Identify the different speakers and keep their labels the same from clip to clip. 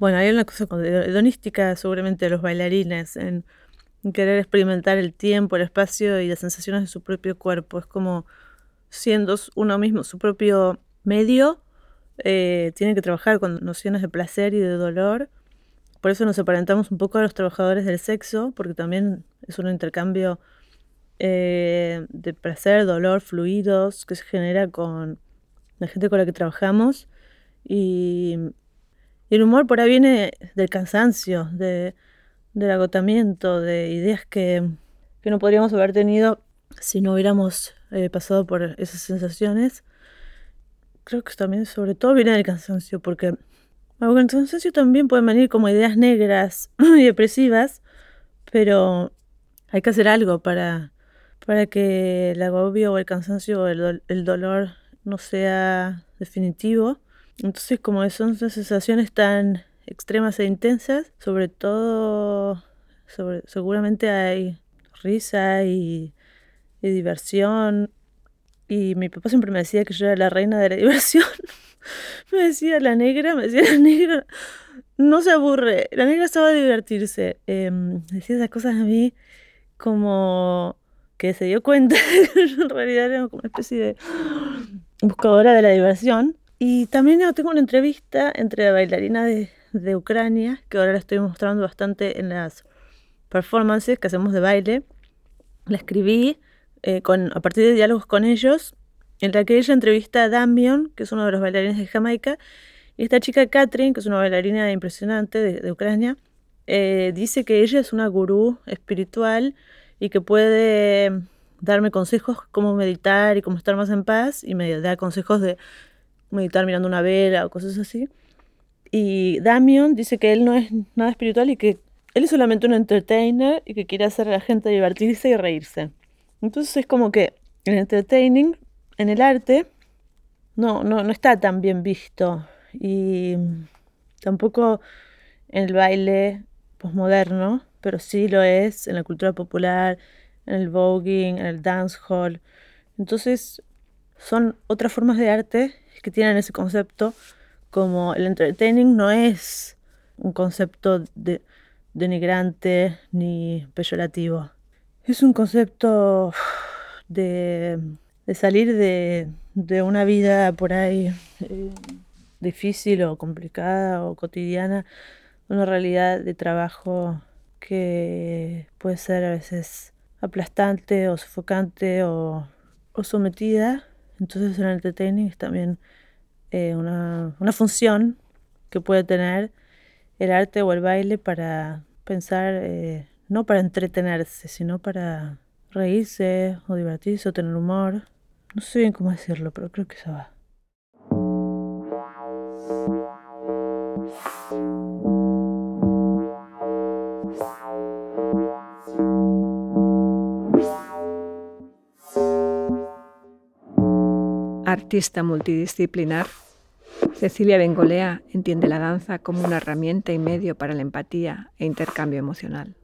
Speaker 1: Bueno, hay una cosa hedonística seguramente de los bailarines en querer experimentar el tiempo, el espacio y las sensaciones de su propio cuerpo. Es como siendo uno mismo su propio medio, eh, tiene que trabajar con nociones de placer y de dolor. Por eso nos aparentamos un poco a los trabajadores del sexo, porque también es un intercambio eh, de placer, dolor, fluidos que se genera con la gente con la que trabajamos. Y, el humor por ahí viene del cansancio, de, del agotamiento, de ideas que, que no podríamos haber tenido si no hubiéramos eh, pasado por esas sensaciones. Creo que también sobre todo viene del cansancio, porque el cansancio también pueden venir como ideas negras y depresivas, pero hay que hacer algo para, para que el agobio o el cansancio o el dolor no sea definitivo. Entonces, como son sensaciones tan extremas e intensas, sobre todo, sobre, seguramente hay risa y, diversión. Y mi papá siempre me decía que yo era la reina de la diversión. me decía la negra, me decía la negra, no se aburre, la negra estaba a divertirse. Em, decía esas cosas a mí como que se dio cuenta que en realidad era como una especie de buscadora de la diversión. Y también tengo una entrevista entre bailarina de, de Ucrania, que ahora la estoy mostrando bastante en las performances que hacemos de baile. La escribí eh, con, a partir de diálogos con ellos, en la que ella entrevista a Damion, que es uno de los bailarines de Jamaica, y esta chica Catherine, que es una bailarina impresionante de, Ucrania, eh, dice que ella es una gurú espiritual y que puede darme consejos cómo meditar y cómo estar más en paz, y me da consejos de meditar mirando una vela o cosas así. Y Damion dice que él no es nada espiritual y que él es solamente un entertainer y que quiere hacer a la gente divertirse y reírse. Entonces es como que el entertaining en el arte no, no, no está tan bien visto y tampoco en el baile posmoderno, pero sí lo es en la cultura popular, en el voguing, en el dancehall. Entonces son otras formas de arte que tienen ese concepto, como el entertaining no es un concepto de, denigrante ni peyorativo. Es un concepto de, salir de, una vida por ahí eh, difícil o complicada o cotidiana, una realidad de trabajo que puede ser a veces aplastante o sofocante o, o sometida entonces el entertaining es también eh, una, una función que puede tener el arte o el baile para pensar, eh, no para entretenerse, sino para reírse o divertirse o tener humor. No sé bien cómo decirlo, pero creo que eso va.
Speaker 2: Artista multidisciplinar, Cecilia Bengolea entiende la danza como una herramienta y medio para la empatía e intercambio emocional.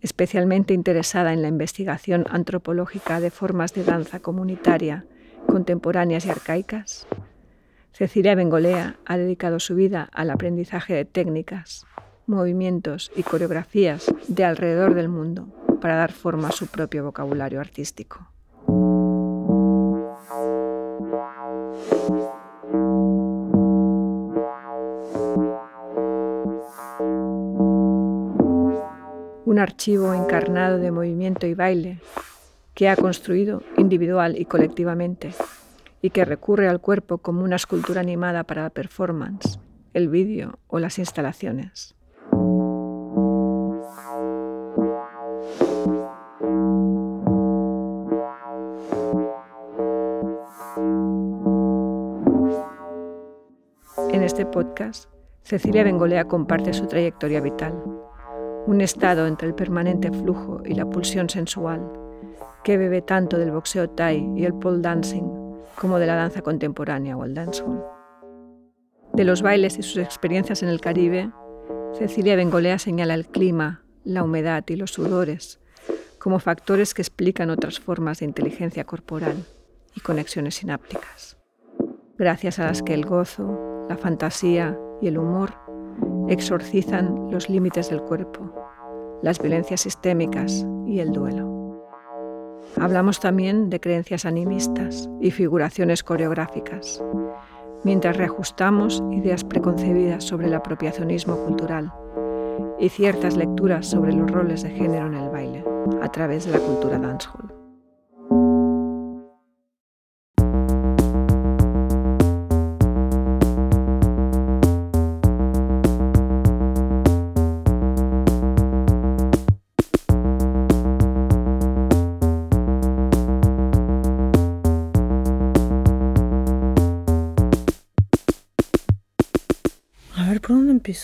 Speaker 2: Especialmente interesada en la investigación antropológica de formas de danza comunitaria, contemporáneas y arcaicas, Cecilia Bengolea ha dedicado su vida al aprendizaje de técnicas, movimientos y coreografías de alrededor del mundo para dar forma a su propio vocabulario artístico. Un archivo encarnado de movimiento y baile que ha construido individual y colectivamente y que recurre al cuerpo como una escultura animada para la performance, el vídeo o las instalaciones. En este podcast, Cecilia Bengolea comparte su trayectoria vital un estado entre el permanente flujo y la pulsión sensual, que bebe tanto del boxeo thai y el pole dancing como de la danza contemporánea o el dancehall. De los bailes y sus experiencias en el Caribe, Cecilia Bengolea señala el clima, la humedad y los sudores como factores que explican otras formas de inteligencia corporal y conexiones sinápticas, gracias a las que el gozo, la fantasía y el humor exorcizan los límites del cuerpo, las violencias sistémicas y el duelo. Hablamos también de creencias animistas y figuraciones coreográficas, mientras reajustamos ideas preconcebidas sobre el apropiacionismo cultural y ciertas lecturas sobre los roles de género en el baile a través de la cultura dancehall.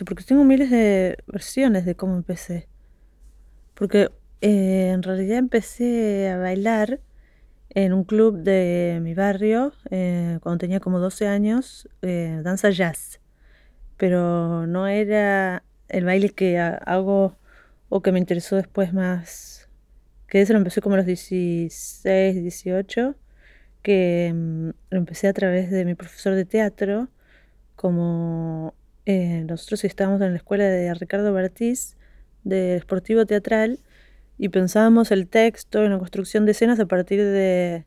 Speaker 1: Porque tengo miles de versiones de cómo empecé. Porque eh, en realidad empecé a bailar en un club de mi barrio eh, cuando tenía como 12 años, eh, danza jazz. Pero no era el baile que hago o que me interesó después más. Que eso lo empecé como a los 16, 18. Que mm, lo empecé a través de mi profesor de teatro como eh, nosotros estábamos en la escuela de Ricardo Bartiz, de Esportivo Teatral, y pensábamos el texto en la construcción de escenas a partir de,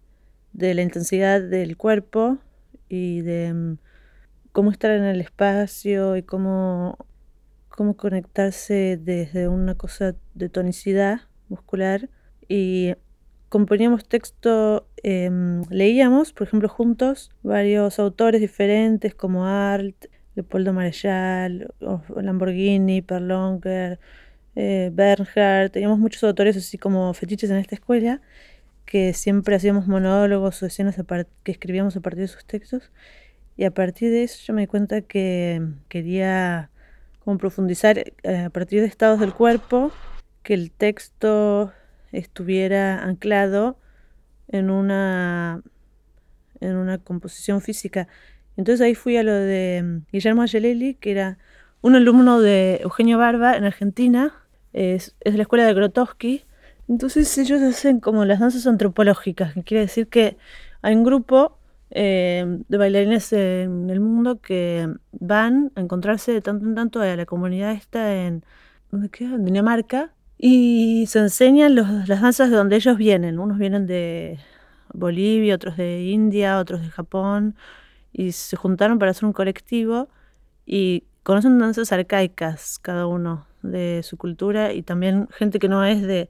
Speaker 1: la intensidad del cuerpo y de mm, cómo estar en el espacio y cómo, cómo conectarse desde una cosa de tonicidad muscular. Y componíamos texto, em, leíamos, por ejemplo, juntos varios autores diferentes como Art, Leopoldo Marechal, Lamborghini, Perlonger, eh, Bernhardt. Teníamos muchos autores así como fetiches en esta escuela que siempre hacíamos monólogos o escenas que escribíamos a partir de sus textos. Y a partir de eso yo me di cuenta que quería como profundizar eh, a partir de estados del cuerpo, que el texto estuviera anclado en una, en una composición física entonces ahí fui a lo de mm, Guillermo Angelelli, que era un alumno de Eugenio Barba en Argentina, es, de la escuela de Grotowski. Entonces ellos hacen como las danzas antropológicas, que quiere decir que hay un grupo eh, de bailarines en el mundo que van a encontrarse de tanto en tanto a la comunidad esta en, ¿dónde en Dinamarca y se enseñan las danzas de donde ellos vienen. Unos vienen de Bolivia, otros de India, otros de Japón y se juntaron para hacer un colectivo y conocen danzas arcaicas cada uno de su cultura y también gente que no es de,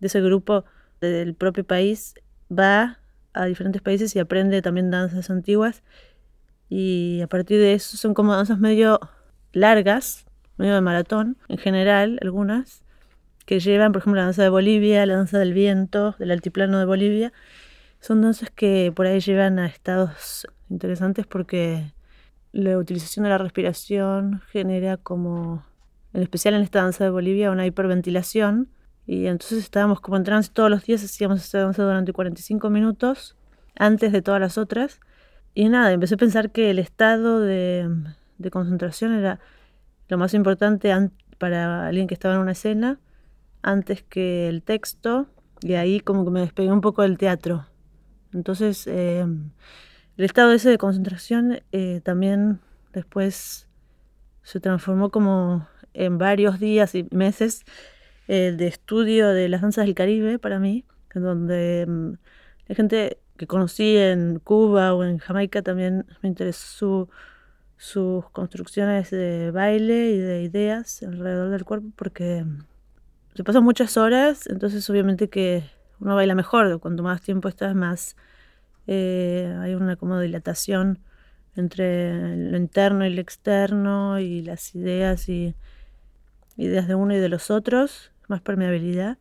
Speaker 1: ese grupo del propio país va a diferentes países y aprende también danzas antiguas y a partir de eso son como danzas medio largas, medio de maratón en general, algunas, que llevan, por ejemplo, la danza de Bolivia, la danza del viento, del altiplano de Bolivia. Son danzas que por ahí llevan a estados interesantes porque la utilización de la respiración genera como, en especial en esta danza de Bolivia, una hiperventilación. Y entonces estábamos como en trance todos los días, hacíamos esta danza durante 45 minutos, antes de todas las otras. Y nada, empecé a pensar que el estado de, de concentración era lo más importante para alguien que estaba en una escena, antes que el texto, y ahí como que me despegué un poco del teatro. Entonces, eh, el estado ese de concentración eh, también después se transformó como en varios días y meses eh, de estudio de las danzas del Caribe para mí, en donde mm, la gente que conocí en Cuba o en Jamaica también me interesó sus construcciones de baile y de ideas alrededor del cuerpo porque se pasan muchas horas, entonces obviamente que uno baila mejor, cuanto más tiempo estás más eh, hay una como dilatación entre lo interno y lo externo y las ideas y ideas de uno y de los otros, más permeabilidad.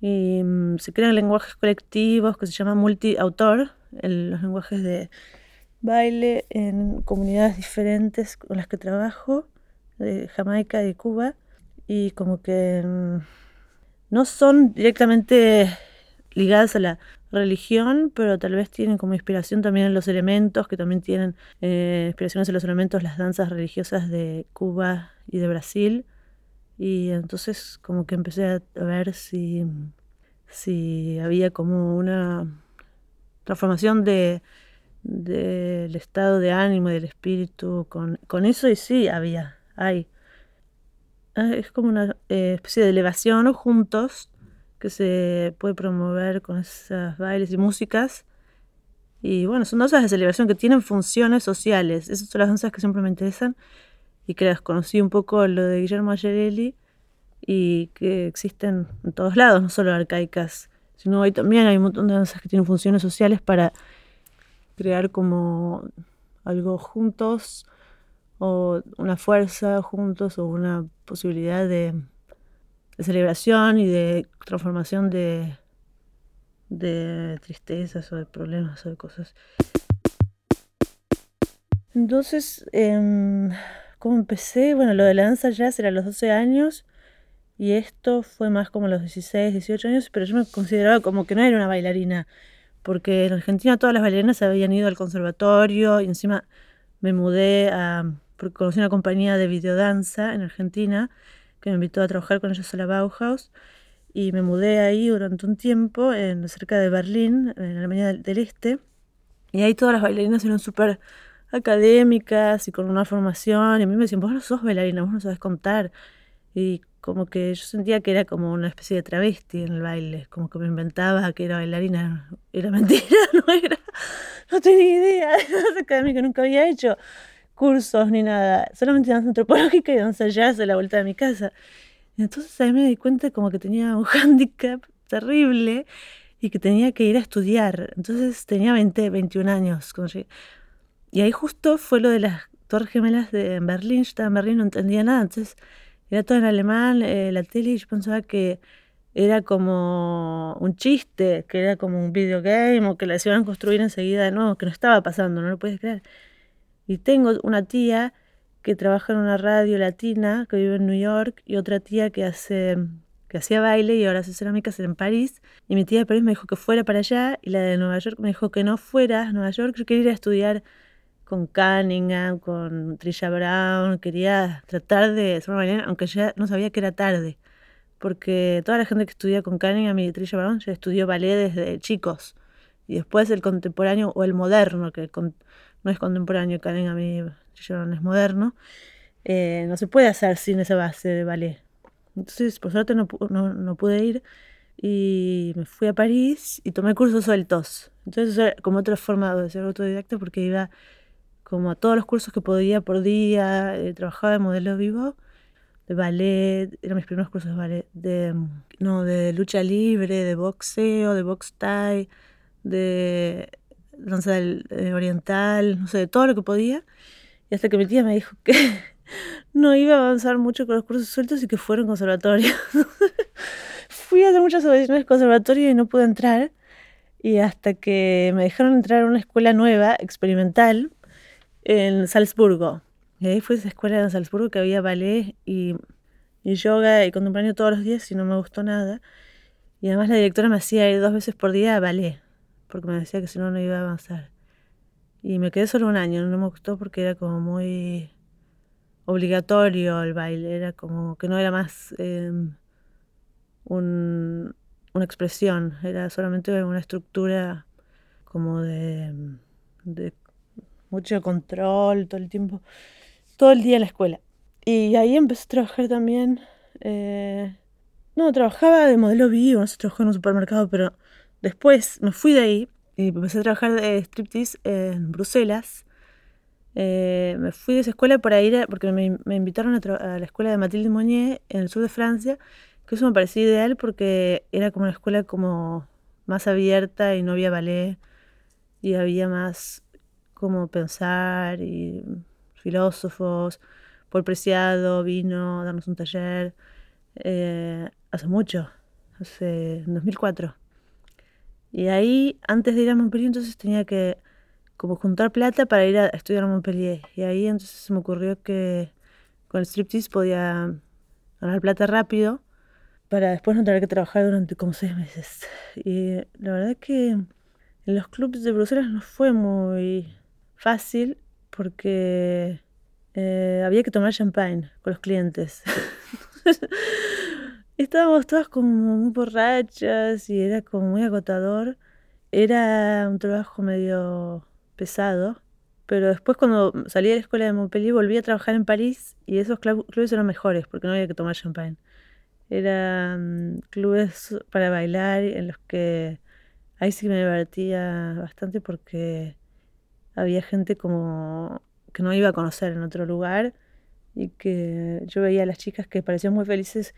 Speaker 1: Y mm, se crean lenguajes colectivos que se llaman multi-autor, los lenguajes de baile en comunidades diferentes con las que trabajo, de Jamaica y Cuba, y como que mm, no son directamente ligadas a la religión, pero tal vez tienen como inspiración también en los elementos, que también tienen eh, inspiraciones en los elementos, las danzas religiosas de Cuba y de Brasil. Y entonces como que empecé a, ver si, si había como una transformación de del estado de ánimo y del espíritu con, con eso y sí había, hay. Ah, es como una eh, especie de elevación juntos que se puede promover con esos bailes y músicas. Y bueno, son danzas de celebración que tienen funciones sociales. Esas son las danzas que siempre me interesan y que las conocí un poco lo de Guillermo Ayerelli y que existen en todos lados, no solo arcaicas, sino hay también hay un montón de danzas que tienen funciones sociales para crear como algo juntos o una fuerza juntos o una posibilidad de celebración y de transformación de, de tristezas o de problemas o de cosas. Entonces, eh, ¿cómo empecé? Bueno, lo de la danza jazz era a los 12 años y esto fue más como a los 16, 18 años, pero yo me consideraba como que no era una bailarina, porque en Argentina todas las bailarinas habían ido al conservatorio y encima me mudé a, porque conocí una compañía de videodanza en Argentina que me invitó a trabajar con ellos a la Bauhaus. Y me mudé ahí durante un tiempo, en, cerca de Berlín, en Alemania del, del Este. Y ahí todas las bailarinas eran súper académicas y con una formación. Y a mí me decían, vos no sos bailarina, vos no sabes contar. Y como que yo sentía que era como una especie de travesti en el baile, como que me inventaba que era bailarina. Era mentira, no era, no tenía idea, de académica, nunca había hecho cursos ni nada, solamente danza antropológica y danza jazz a la vuelta de mi casa. Y entonces ahí me di cuenta como que tenía un hándicap terrible y que tenía que ir a estudiar. Entonces tenía 20, 21 años. Y ahí justo fue lo de las Torres Gemelas de Berlín. Yo estaba en Berlín, no entendía nada. Entonces era todo en alemán, eh, la tele, y yo pensaba que era como un chiste, que era como un videogame o que la iban a construir enseguida de nuevo, que no estaba pasando, no lo puedes creer. Y tengo una tía que trabaja en una radio latina, que vive en New York, y otra tía que hace que hacía baile y ahora hace cerámicas en París. Y mi tía de París me dijo que fuera para allá, y la de Nueva York me dijo que no fuera a Nueva York. Yo quería ir a estudiar con Cunningham, con Trisha Brown, quería tratar de ser una aunque ya no sabía que era tarde. Porque toda la gente que estudia con Cunningham y Trisha Brown ya estudió ballet desde chicos. Y después el contemporáneo o el moderno, que no es contemporáneo, Karen a mí no es moderno, eh, no se puede hacer sin esa base de ballet. Entonces, por suerte no, no, pude ir y me fui a París y tomé cursos sueltos. Entonces, era como otra forma de ser autodidacta porque iba como a todos los cursos que podía por día, eh, trabajaba de modelo vivo, de ballet, eran mis primeros cursos de ballet, de, no, de lucha libre, de boxeo, de box tie, de danza del, eh, oriental, no sé, de todo lo que podía. Y hasta que mi tía me dijo que no iba a avanzar mucho con los cursos sueltos y que fuera un conservatorio. Fui a hacer muchas audiciones de conservatorio y no pude entrar. Y hasta que me dejaron entrar a una escuela nueva, experimental, en Salzburgo. Y ahí fue esa escuela en Salzburgo que había ballet y, y yoga y contemporáneo todos los días y no me gustó nada. Y además la directora me hacía ir dos veces por día a ballet porque me decía que si no, no iba a avanzar. Y me quedé solo un año, no me gustó porque era como muy obligatorio el baile, era como que no era más em, una expresión, era solamente una estructura como de, de mucho control todo el tiempo, todo el día en la escuela. Y ahí empecé a trabajar también. Eh, no, trabajaba de modelo vivo, no sé, trabajaba en un supermercado, pero Después me fui de ahí y empecé a trabajar de striptease en Bruselas. Eh, me fui de esa escuela para ir, porque me, invitaron a, la escuela de Mathilde Monnier en el sur de Francia, que eso me parecía ideal porque era como una escuela como más abierta y no había ballet y había más como pensar y filósofos. Paul Preciado vino darnos un taller eh, hace mucho, hace en 2004. Y ahí, antes de ir a Montpellier, entonces tenía que como juntar plata para ir a estudiar a Montpellier. Y ahí entonces se me ocurrió que con el striptease podía ganar plata rápido para después no tener que trabajar durante como seis meses. Y la verdad es que en los clubes de Bruselas no fue muy fácil porque eh, había que tomar champagne con los clientes. Estábamos todas como muy borrachas y era como muy agotador. Era un trabajo medio pesado Pero después cuando salí de la escuela de Montpellier volví a trabajar en París y esos clubes eran mejores porque no había que tomar champagne. Eran clubes para bailar en los que ahí sí me divertía bastante porque había gente como que no iba a conocer en otro lugar y que yo veía a las chicas que parecían muy felices,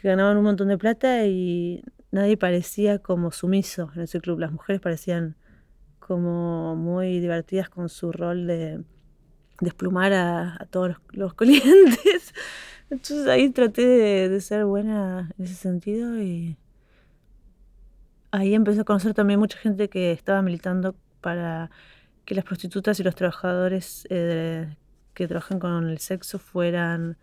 Speaker 1: que ganaban un montón de plata y nadie parecía como sumiso en ese club. Las mujeres parecían como muy divertidas con su rol de desplumar a, todos los, clientes. Entonces ahí traté de, ser buena en ese sentido y ahí empecé a conocer también mucha gente que estaba militando para que las prostitutas y los trabajadores eh, que trabajan con el sexo fueran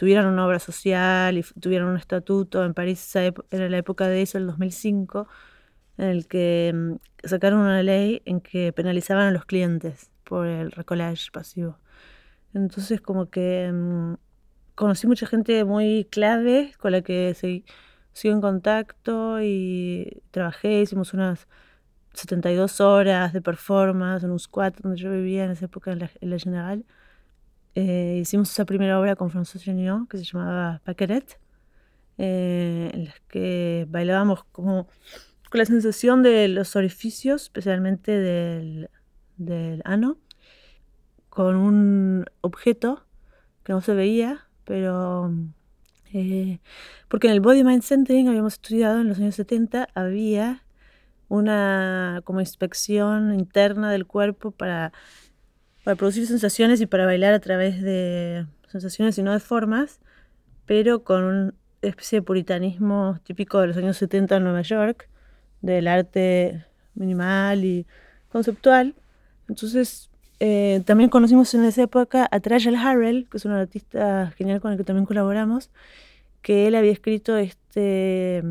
Speaker 1: tuvieran una obra social y tuvieran un estatuto. En París era la época de eso, el 2005, en el que mm, sacaron una ley en que penalizaban a los clientes por el recolage pasivo. Entonces como que mm, conocí mucha gente muy clave con la que sigo en contacto y trabajé, hicimos unas 72 horas de performance en un squat donde yo vivía en esa época en la, General. Eh, hicimos esa primera obra con François Geniot que se llamaba Paqueret, eh, en la que bailábamos como con la sensación de los orificios, especialmente del, del ano, con un objeto que no se veía, pero eh, porque en el Body Mind Centering habíamos estudiado en los años 70, había una como inspección interna del cuerpo para, para producir sensaciones y para bailar a través de sensaciones y no de formas, pero con una especie de puritanismo típico de los años 70 en Nueva York, del arte minimal y conceptual. Entonces, eh, también conocimos en esa época a Trajal Harrell, que es un artista genial con el que también colaboramos, que él había escrito este,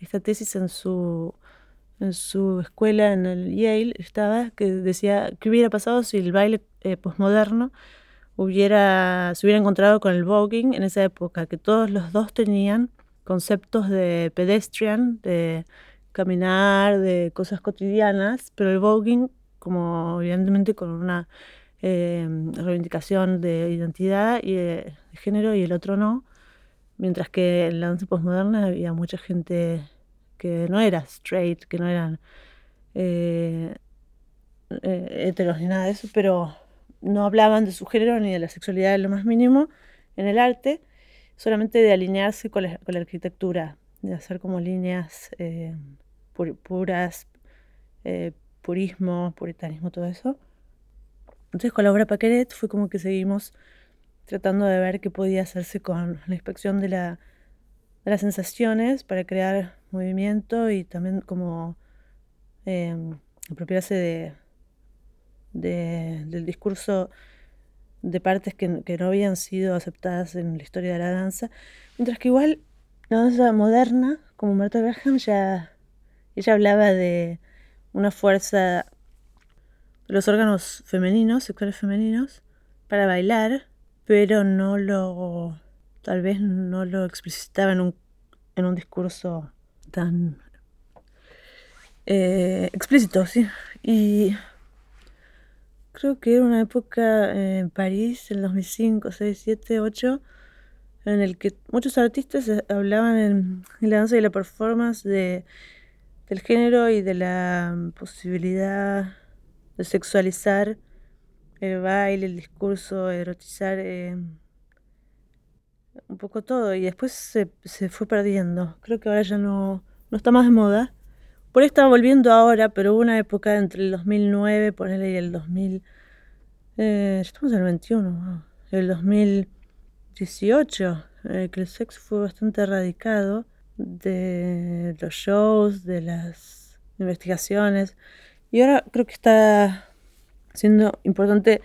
Speaker 1: esta tesis en su en su escuela en el Yale estaba que decía qué hubiera pasado si el baile eh, posmoderno hubiera se hubiera encontrado con el voguing en esa época que todos los dos tenían conceptos de pedestrian de caminar de cosas cotidianas pero el voguing como evidentemente con una eh, reivindicación de identidad y de, género y el otro no mientras que en la danza posmoderna había mucha gente que no era straight, que no eran eh, eh, heteros ni nada de eso, pero no hablaban de su género ni de la sexualidad en lo más mínimo en el arte, solamente de alinearse con la, arquitectura, de hacer como líneas eh, puras, purismo, puritanismo, todo eso. Entonces con la obra Paqueret fue como que seguimos tratando de ver qué podía hacerse con la inspección de, la, de las sensaciones para crear movimiento y también como em, apropiarse de, del discurso de partes que, no habían sido aceptadas en la historia de la danza, mientras que igual la danza moderna, como Marta Graham, ya ella hablaba de una fuerza de los órganos femeninos, sexuales femeninos, para bailar, pero no lo, tal vez no lo explicitaba en un, en un discurso tan eh, explícito, sí. Y creo que era una época en París, en 2005, 6, 7, 8, en el que muchos artistas hablaban en, la danza y la performance de, del género y de la posibilidad de sexualizar el baile, el discurso, erotizar. Eh, un poco todo y después se, se, fue perdiendo. Creo que ahora ya no, no está más de moda. Por ahí estaba volviendo ahora, pero hubo una época entre el 2009, ponele, y el 2000... Eh, estamos en el 21, el 2018, eh, que el sexo fue bastante erradicado de los shows, de las investigaciones. Y ahora creo que está siendo importante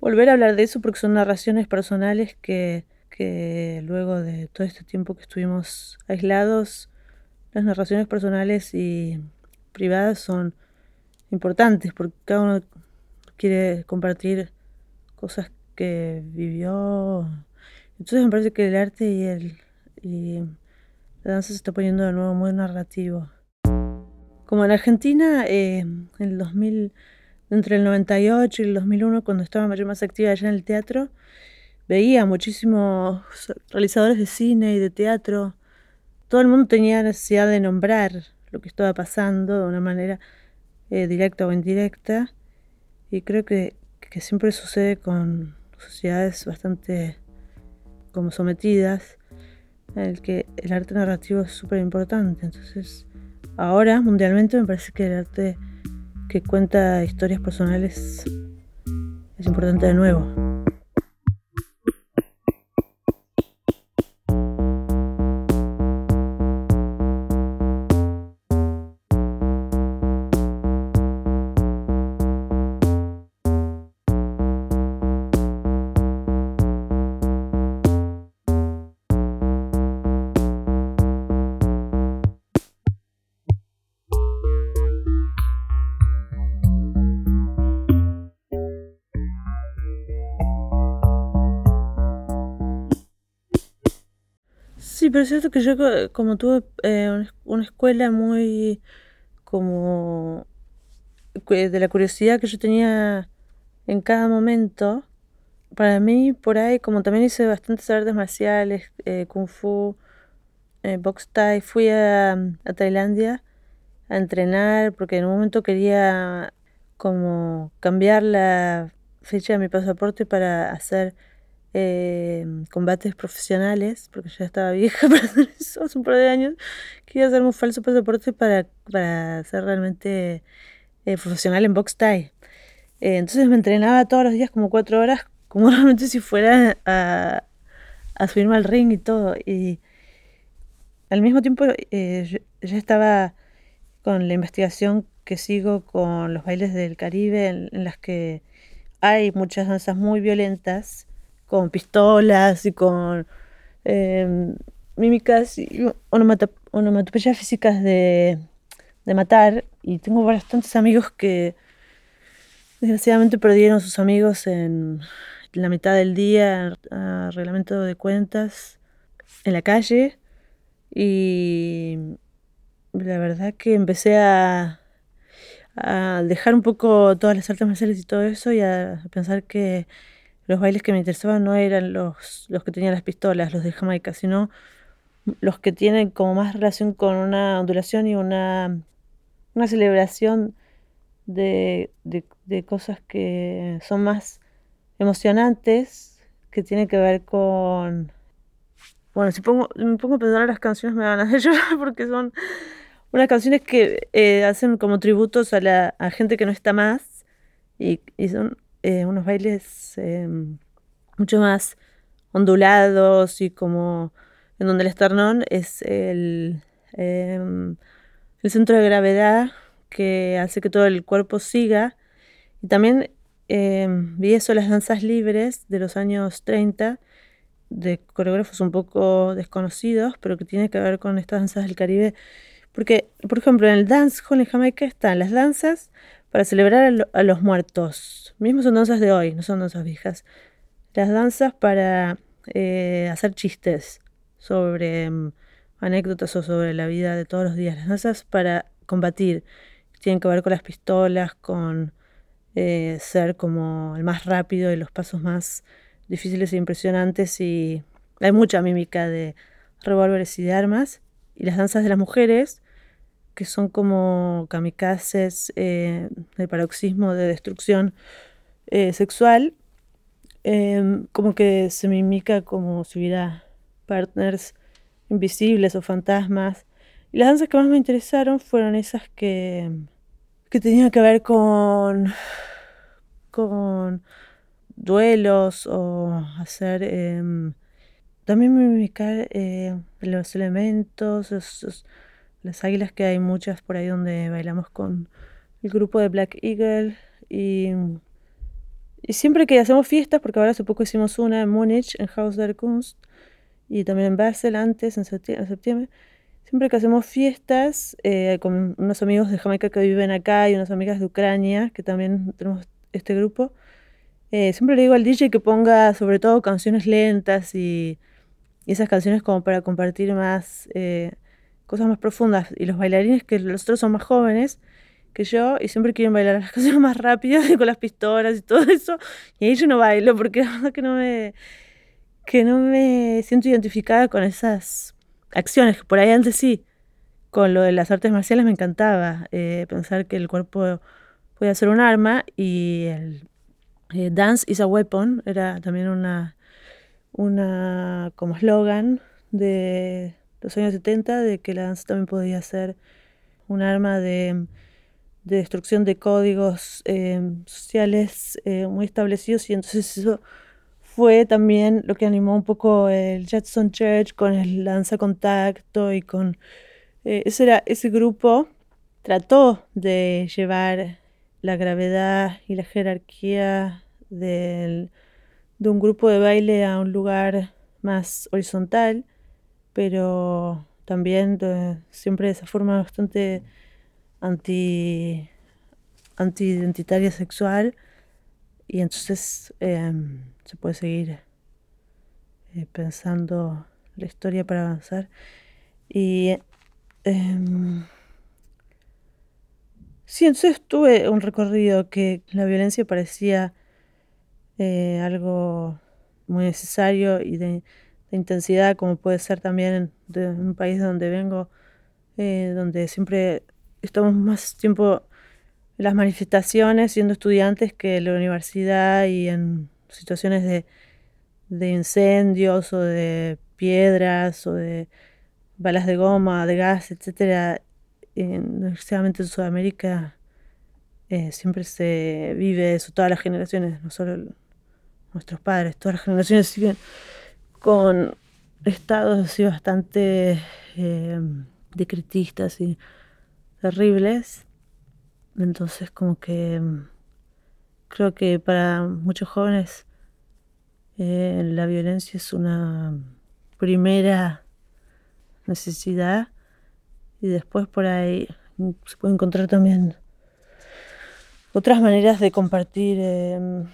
Speaker 1: volver a hablar de eso porque son narraciones personales que que luego de todo este tiempo que estuvimos aislados, las narraciones personales y privadas son importantes porque cada uno quiere compartir cosas que vivió. Entonces me parece que el arte y, el, y la danza se está poniendo de nuevo muy narrativo. Como en Argentina, eh, en el 2000 entre el 98 y el 2001, cuando estaba más activa allá en el teatro, veía muchísimos realizadores de cine y de teatro. Todo el mundo tenía necesidad de nombrar lo que estaba pasando de una manera eh, directa o indirecta. Y creo que, que siempre sucede con sociedades bastante como sometidas, en el que el arte narrativo es súper importante. Entonces, ahora, mundialmente, me parece que el arte que cuenta historias personales es importante de nuevo. Pero es cierto que yo como tuve eh, una escuela muy como de la curiosidad que yo tenía en cada momento, para mí por ahí, como también hice bastantes artes marciales, eh, kung fu, eh, box thai, fui a, a Tailandia a entrenar porque en un momento quería como cambiar la fecha de mi pasaporte para hacer eh, combates profesionales, porque ya estaba vieja para hacer eso hace un par de años. Quería hacerme un falso pasaporte para, para ser realmente eh, profesional en box Thai. Eh, entonces me entrenaba todos los días como cuatro horas, como realmente si fuera a, subirme al ring y todo. Y al mismo tiempo ya estaba con la investigación que sigo con los bailes del Caribe, en, en las que hay muchas danzas muy violentas con pistolas y con em, mímicas y onomatopeyas físicas de, de matar. Y tengo bastantes amigos que desgraciadamente perdieron sus amigos en la mitad del día a reglamento de cuentas en la calle y la verdad que empecé a, a dejar un poco todas las artes marciales y todo eso y a pensar que los bailes que me interesaban no eran los, los que tenían las pistolas, los de Jamaica, sino los que tienen como más relación con una ondulación y una, una celebración de, de, cosas que son más emocionantes, que tienen que ver con... Bueno, si pongo, me pongo a pensar en las canciones me van a llorar porque son unas canciones que eh, hacen como tributos a la a gente que no está más y son eh, unos bailes em, mucho más ondulados y como en donde el esternón es el, em, el centro de gravedad que hace que todo el cuerpo siga. Y también vi eso las danzas libres de los años 30 de coreógrafos un poco desconocidos, pero que tiene que ver con estas danzas del Caribe. Porque, por ejemplo, en el dancehall en Jamaica están las danzas para celebrar a, los muertos. Mismo son danzas de hoy, no son danzas viejas. Las danzas para eh, hacer chistes sobre mm, anécdotas o sobre la vida de todos los días. Las danzas para combatir. Tienen que ver con las pistolas, con eh, ser como el más rápido y los pasos más difíciles e impresionantes. Y hay mucha mímica de revólveres y de armas. Y las danzas de las mujeres que son como kamikazes eh, del paroxismo de destrucción eh, sexual, em, como que se mimica como si hubiera partners invisibles o fantasmas. Y las danzas que más me interesaron fueron esas que, que tenían que ver con, con duelos o hacer... Em, también mimicar eh, los elementos, las águilas que hay muchas por ahí donde bailamos con el grupo de Black Eagle y, y siempre que hacemos fiestas, porque ahora hace poco hicimos una en Múnich, en Haus der Kunst, y también en Basel antes, en septiembre, siempre que hacemos fiestas eh, con unos amigos de Jamaica que viven acá y unas amigas de Ucrania, que también tenemos este grupo, eh, siempre le digo al DJ que ponga sobre todo canciones lentas y, y esas canciones como para compartir más... Eh, cosas más profundas. Y los bailarines, que los otros son más jóvenes, que yo y siempre quieren bailar las cosas más rápidas con las pistolas y todo eso. Y ahí yo no bailo porque que no me, que no me siento identificada con esas acciones, que por ahí antes sí. Con lo de las artes marciales me encantaba eh, pensar que el cuerpo podía ser un arma y el eh, Dance is a Weapon era también una, una como eslogan de los años 70 de que la danza también podía ser un arma de, destrucción de códigos eh, sociales eh, muy establecidos y entonces eso fue también lo que animó un poco el Jetson Church con el danza contacto y con ese, era, ese grupo trató de llevar la gravedad y la jerarquía de un grupo de baile a un lugar más horizontal, pero también siempre de esa forma bastante anti, anti-identitaria sexual. Y entonces em, se puede seguir eh, pensando la historia para avanzar. Y em, Sí, entonces tuve un recorrido que la violencia parecía eh, algo muy necesario y de, intensidad, como puede ser también de un país donde vengo, eh, donde siempre estamos más tiempo en las manifestaciones siendo estudiantes que en la universidad y en situaciones de, de incendios o de piedras o de balas de goma, de gas, etcétera, desgraciadamente en Sudamérica eh, siempre se vive eso, todas las generaciones, no solo nuestros padres, todas las generaciones siguen con estados así bastante eh, decretistas y terribles. Entonces como que creo que para muchos jóvenes eh, la violencia es una primera necesidad y después por ahí se puede encontrar también otras maneras de compartir em,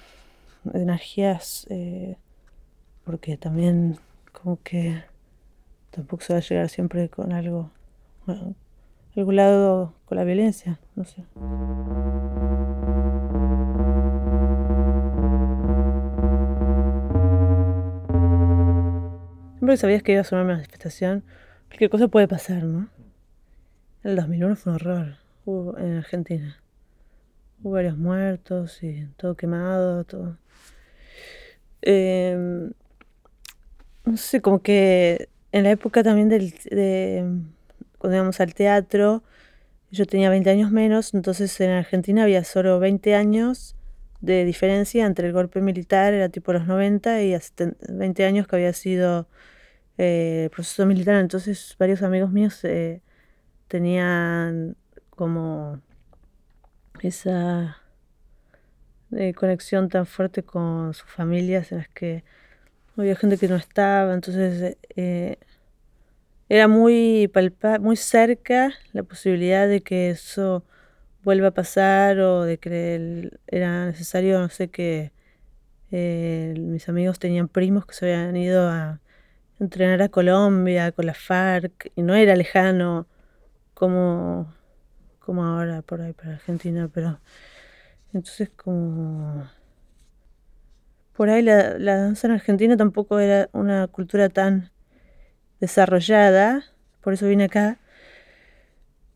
Speaker 1: energías, eh, porque también como que tampoco se va a llegar siempre con algo, bueno, algún lado con la violencia, no sé. Siempre sabías que iba a una manifestación, cualquier cosa puede pasar, ¿no? El 2001 fue un horror en Argentina. Hubo varios muertos y todo quemado, todo. Em, no sé, como que en la época también del, de cuando íbamos al teatro, yo tenía 20 años menos, entonces en Argentina había solo 20 años de diferencia entre el golpe militar, era tipo los 90, y hace 20 años que había sido eh, el proceso militar, entonces varios amigos míos eh, tenían como esa eh, conexión tan fuerte con sus familias en las que había gente que no estaba, entonces eh, era muy palpa muy cerca la posibilidad de que eso vuelva a pasar o de que era necesario, no sé, que eh, mis amigos tenían primos que se habían ido a entrenar a Colombia con la FARC y no era lejano como, como ahora por ahí para Argentina, pero entonces como por ahí la, danza en Argentina tampoco era una cultura tan desarrollada, por eso vine acá,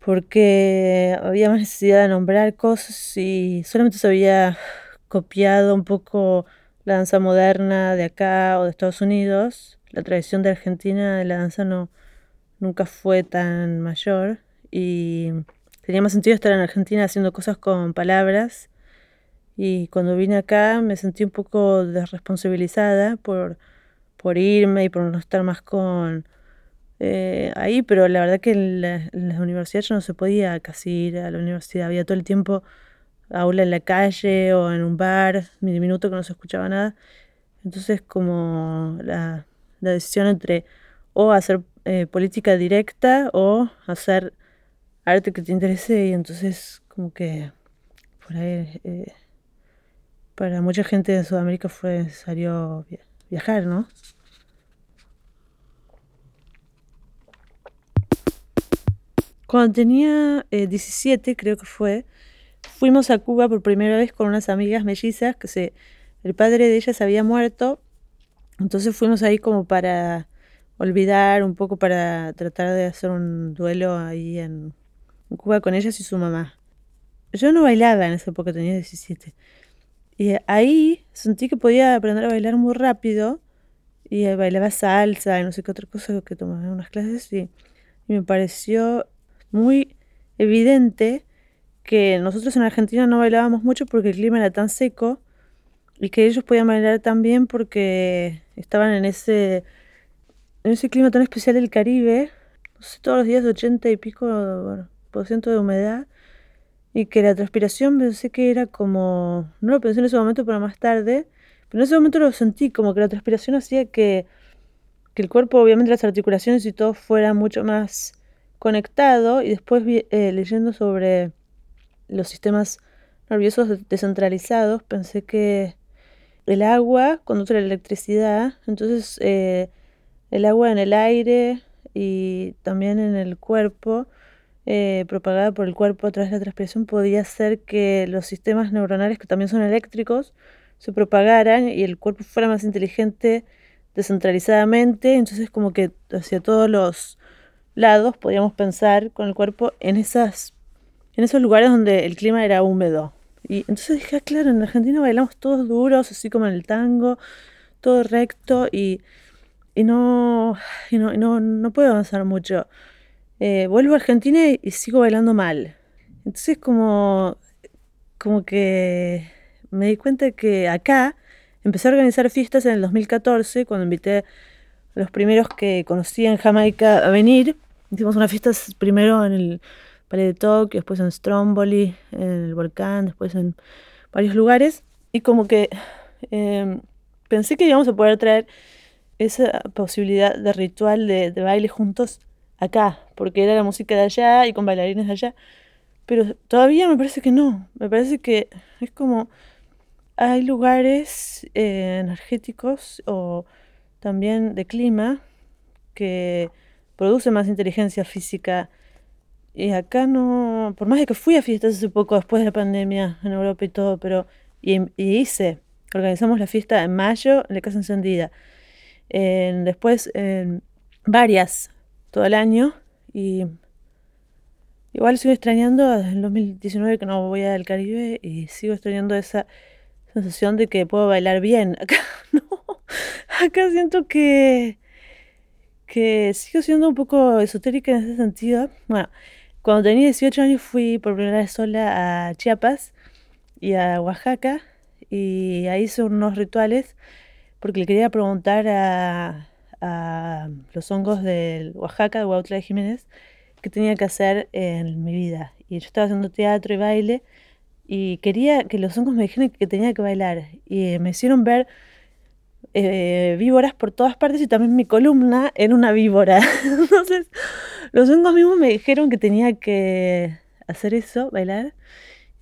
Speaker 1: porque había más necesidad de nombrar cosas y solamente se había copiado un poco la danza moderna de acá o de Estados Unidos. La tradición de Argentina de la danza no nunca fue tan mayor y tenía más sentido estar en Argentina haciendo cosas con palabras. Y cuando vine acá me sentí un poco desresponsabilizada por, por irme y por no estar más con eh, ahí, pero la verdad que en la, universidad yo no se podía casi ir a la universidad, había todo el tiempo aula en la calle o en un bar, mi diminuto que no se escuchaba nada. Entonces como la, la decisión entre o hacer eh, política directa o hacer arte que te interese y entonces como que por ahí eh, para mucha gente de Sudamérica fue necesario viajar, ¿no? Cuando tenía 17, eh, creo que fue, fuimos a Cuba por primera vez con unas amigas mellizas que se, el padre de ellas había muerto. Entonces fuimos ahí como para olvidar un poco, para tratar de hacer un duelo ahí en, Cuba con ellas y su mamá. Yo no bailaba en esa época, tenía 17. Y ahí sentí que podía aprender a bailar muy rápido y bailaba salsa y no sé qué otra cosa que tomaba en unas clases y, me pareció muy evidente que nosotros en Argentina no bailábamos mucho porque el clima era tan seco y que ellos podían bailar tan bien porque estaban en ese, en ese clima tan especial del Caribe, no sé, todos los días de 80 y pico por ciento de humedad y que la transpiración pensé que era como, no lo pensé en ese momento, pero más tarde, pero en ese momento lo sentí como que la transpiración hacía que, que el cuerpo, obviamente las articulaciones y todo fuera mucho más conectado y después eh, leyendo sobre los sistemas nerviosos descentralizados, pensé que el agua conduce la electricidad, entonces eh, el agua en el aire y también en el cuerpo, eh, propagada por el cuerpo a través de la transpiración, podía hacer que los sistemas neuronales, que también son eléctricos, se propagaran y el cuerpo fuera más inteligente descentralizadamente, entonces como que hacia todos los lados podíamos pensar con el cuerpo en esas en esos lugares donde el clima era húmedo. Y entonces dije, ah, claro, en Argentina bailamos todos duros, así como en el tango, todo recto y, y, no, y no, no, no, puedo avanzar mucho. Eh, vuelvo a Argentina y, sigo bailando mal. Entonces como, como que me di cuenta que acá empecé a organizar fiestas en el 2014, cuando invité a los primeros que conocí en Jamaica a venir. Hicimos unas fiestas primero en el Valle de Tokio, después en Stromboli, en el volcán, después en varios lugares. Y como que em, pensé que íbamos a poder traer esa posibilidad de ritual de, baile juntos acá, porque era la música de allá y con bailarines de allá. Pero todavía me parece que no. Me parece que es como hay lugares eh, energéticos o también de clima que producen más inteligencia física y acá no, por más de que fui a fiestas hace poco, después de la pandemia en Europa y todo, pero, y, hice, organizamos la fiesta en mayo en la Casa Encendida. después, en varias, todo el año, y igual sigo extrañando el 2019 que no voy al Caribe y sigo extrañando esa sensación de que puedo bailar bien. Acá no, acá siento que, que sigo siendo un poco esotérica en ese sentido. Bueno, cuando tenía 18 años fui por primera vez sola a Chiapas y a Oaxaca y ahí hice unos rituales porque le quería preguntar a, los hongos del Oaxaca, de Huautla de Jiménez, qué tenía que hacer en mi vida. Y yo estaba haciendo teatro y baile y quería que los hongos me dijeran que tenía que bailar. Y me hicieron ver eh, víboras por todas partes y también mi columna era una víbora. Entonces, los hongos mismos me dijeron que tenía que hacer eso, bailar.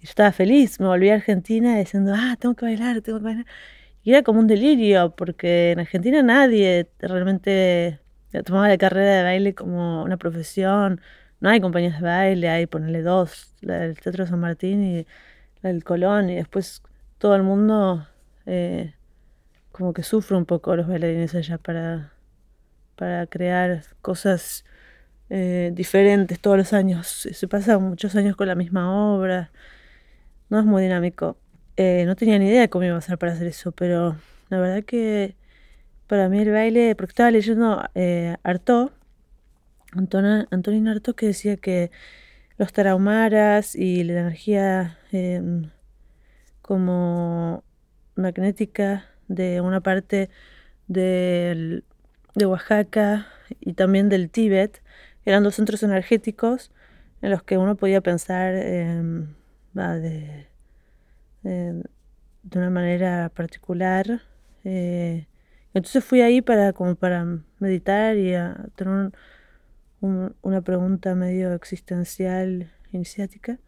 Speaker 1: Y yo estaba feliz, me volví a Argentina diciendo, ah, tengo que bailar, tengo que bailar. Y era como un delirio, porque en Argentina nadie realmente tomaba la carrera de baile como una profesión. No hay compañías de baile, hay ponerle dos, la del Teatro San Martín y la del Colón, y después todo el mundo eh, como que sufre un poco los bailarines allá para, para crear cosas eh, diferentes todos los años. Se pasa muchos años con la misma obra. No es muy dinámico. Eh, no tenía ni idea de cómo iba a ser para hacer eso, pero la verdad que para mí el baile, porque estaba leyendo eh, Artaud, Antonin Artaud, que decía que los tarahumaras y la energía em, como magnética de una parte de Oaxaca y también del Tíbet eran dos centros energéticos en los que uno podía pensar de, una manera particular. Eh, entonces fui ahí para, como para meditar y tener una pregunta medio existencial, iniciática,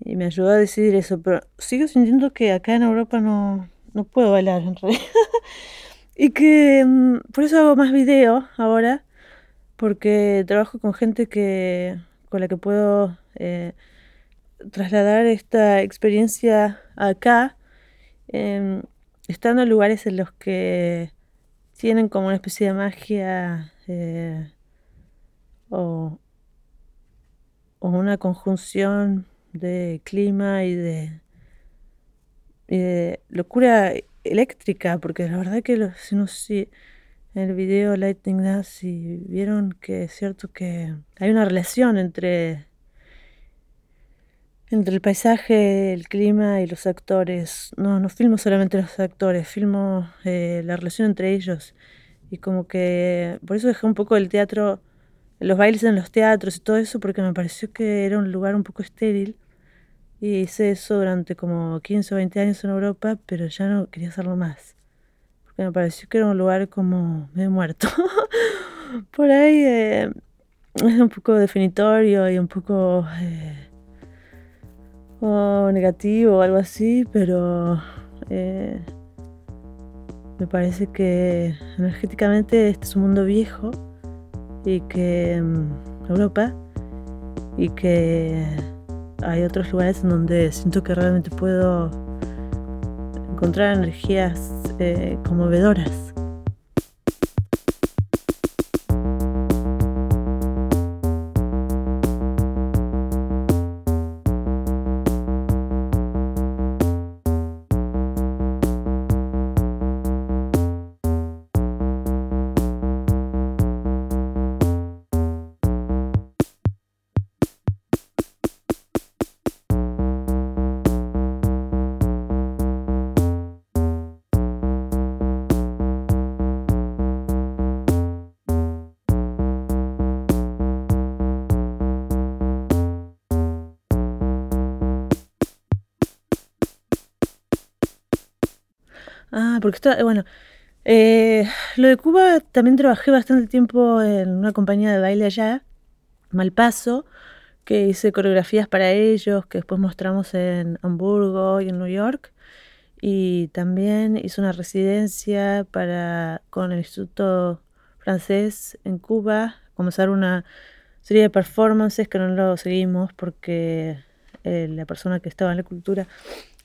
Speaker 1: y me ayudó a decidir eso, pero sigo sintiendo que acá en Europa no, no puedo bailar en realidad. y que mm, por eso hago más videos ahora, porque trabajo con gente que con la que puedo eh, trasladar esta experiencia acá, em, estando en lugares en los que tienen como una especie de magia eh, o, o, una conjunción de clima y de, locura eléctrica, porque la verdad que los, no sé en el video Lightning Dance si vieron que es cierto que hay una relación entre entre el paisaje, el clima y los actores. No, no filmo solamente los actores, filmo eh, la relación entre ellos. Y como que por eso dejé un poco el teatro, los bailes en los teatros y todo eso, porque me pareció que era un lugar un poco estéril. Y hice eso durante como 15 o 20 años en Europa, pero ya no quería hacerlo más. Porque me pareció que era un lugar como medio muerto. por ahí eh, es un poco definitorio y un poco... Eh, o negativo o algo así, pero eh, me parece que energéticamente este es un mundo viejo y que mm, Europa y que hay otros lugares en donde siento que realmente puedo encontrar energías eh, conmovedoras. Ah, porque está, bueno, eh, lo de Cuba también trabajé bastante tiempo en una compañía de baile allá, Malpaso, que hice coreografías para ellos, que después mostramos en Hamburgo y en New York. Y también hice una residencia para, con el Instituto Francés en Cuba, comenzar una serie de performances que no lo seguimos porque eh, la persona que estaba en la cultura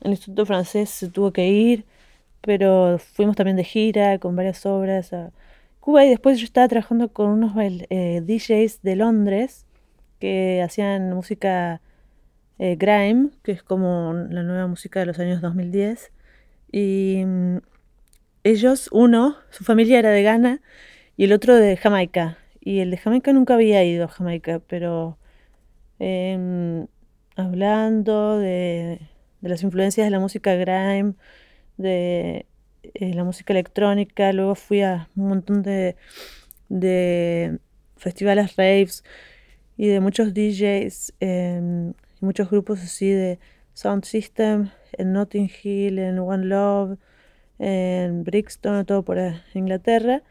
Speaker 1: en el Instituto Francés se tuvo que ir pero fuimos también de gira con varias obras a Cuba y después yo estaba trabajando con unos eh, DJs de Londres que hacían música eh, grime, que es como la nueva música de los años 2010. Y mm, ellos, uno, su familia era de Ghana y el otro de Jamaica. Y el de Jamaica nunca había ido a Jamaica, pero em, hablando de, de las influencias de la música grime, de eh, la música electrónica, luego fui a un montón de, de festivales raves y de muchos DJs, em, y muchos grupos así de Sound System en Notting Hill, en One Love, en Brixton, todo por Inglaterra.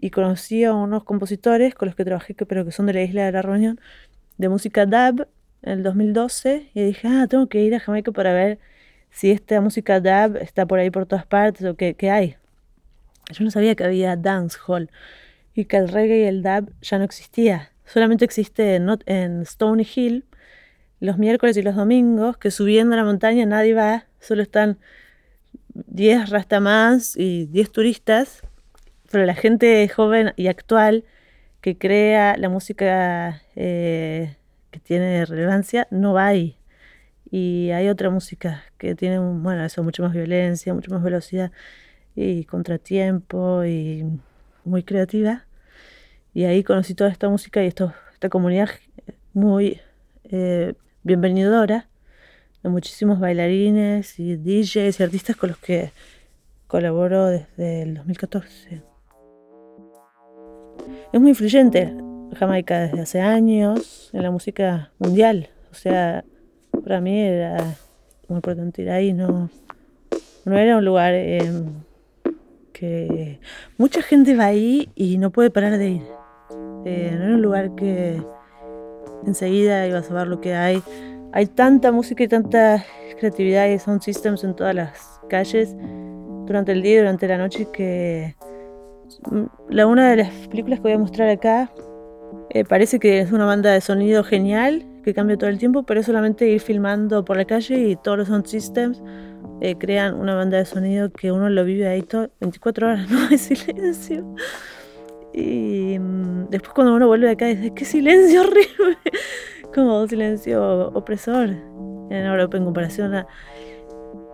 Speaker 1: Y conocí a unos compositores con los que trabajé, pero que son de la isla de la Reunión, de música dub en el 2012. Y dije, ah, tengo que ir a Jamaica para ver si esta música dub está por ahí por todas partes o qué, hay. Yo no sabía que había dancehall y que el reggae y el dub ya no existía. Solamente existe en, en Hill los miércoles y los domingos, que subiendo a la montaña nadie va, solo están 10 rastamans y 10 turistas, pero la gente joven y actual que crea la música eh, que tiene relevancia no va ahí. Y hay otra música que tiene, bueno, eso, mucho más violencia, mucho más velocidad y contratiempo y muy creativa. Y ahí conocí toda esta música y esto, esta comunidad muy eh, bienvenidora de muchísimos bailarines y DJs y artistas con los que colaboro desde el 2014. Es muy influyente Jamaica desde hace años en la música mundial. O sea, para mí era muy importante ir ahí, no, no era un lugar em, que mucha gente va ahí y no puede parar de ir. Eh, no era un lugar que enseguida ibas a ver lo que hay. Hay tanta música y tanta creatividad y sound systems en todas las calles durante el día y durante la noche que mm, la una de las películas que voy a mostrar acá eh, parece que es una banda de sonido genial que cambia todo el tiempo, pero es solamente ir filmando por la calle y todos los sound systems eh, crean una banda de sonido que uno lo vive ahí todo, 24 horas, no hay silencio. Y mm, después cuando uno vuelve acá dice, qué silencio horrible, como un silencio opresor en Europa en comparación a...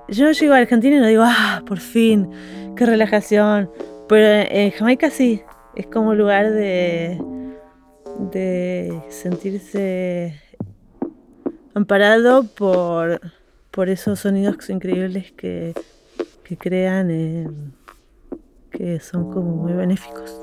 Speaker 1: Yo llego a Argentina y no digo, ah, por fin, qué relajación. Pero en Jamaica sí, es como un lugar de, de sentirse amparado por, por esos sonidos increíbles que, que crean, que son como muy benéficos.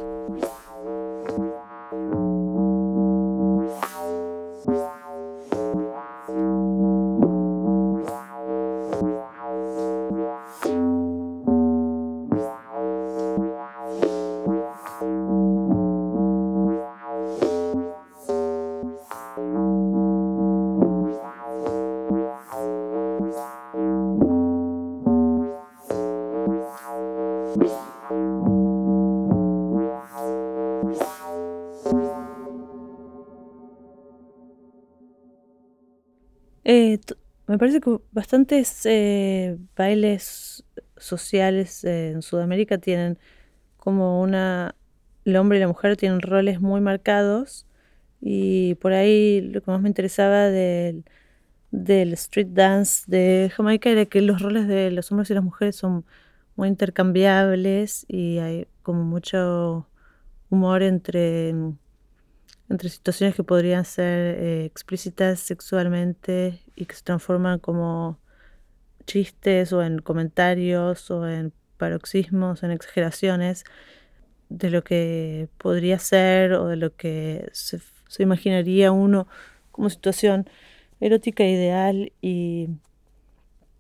Speaker 1: Me parece que bastantes eh, bailes sociales en Sudamérica tienen como una... El hombre y la mujer tienen roles muy marcados. Y por ahí lo que más me interesaba del, del street dance de Jamaica era que los roles de los hombres y las mujeres son muy intercambiables y hay como mucho humor entre entre situaciones que podrían ser eh, explícitas sexualmente y que se transforman como chistes o en comentarios o en paroxismos, en exageraciones de lo que podría ser o de lo que se, se imaginaría uno como situación erótica ideal y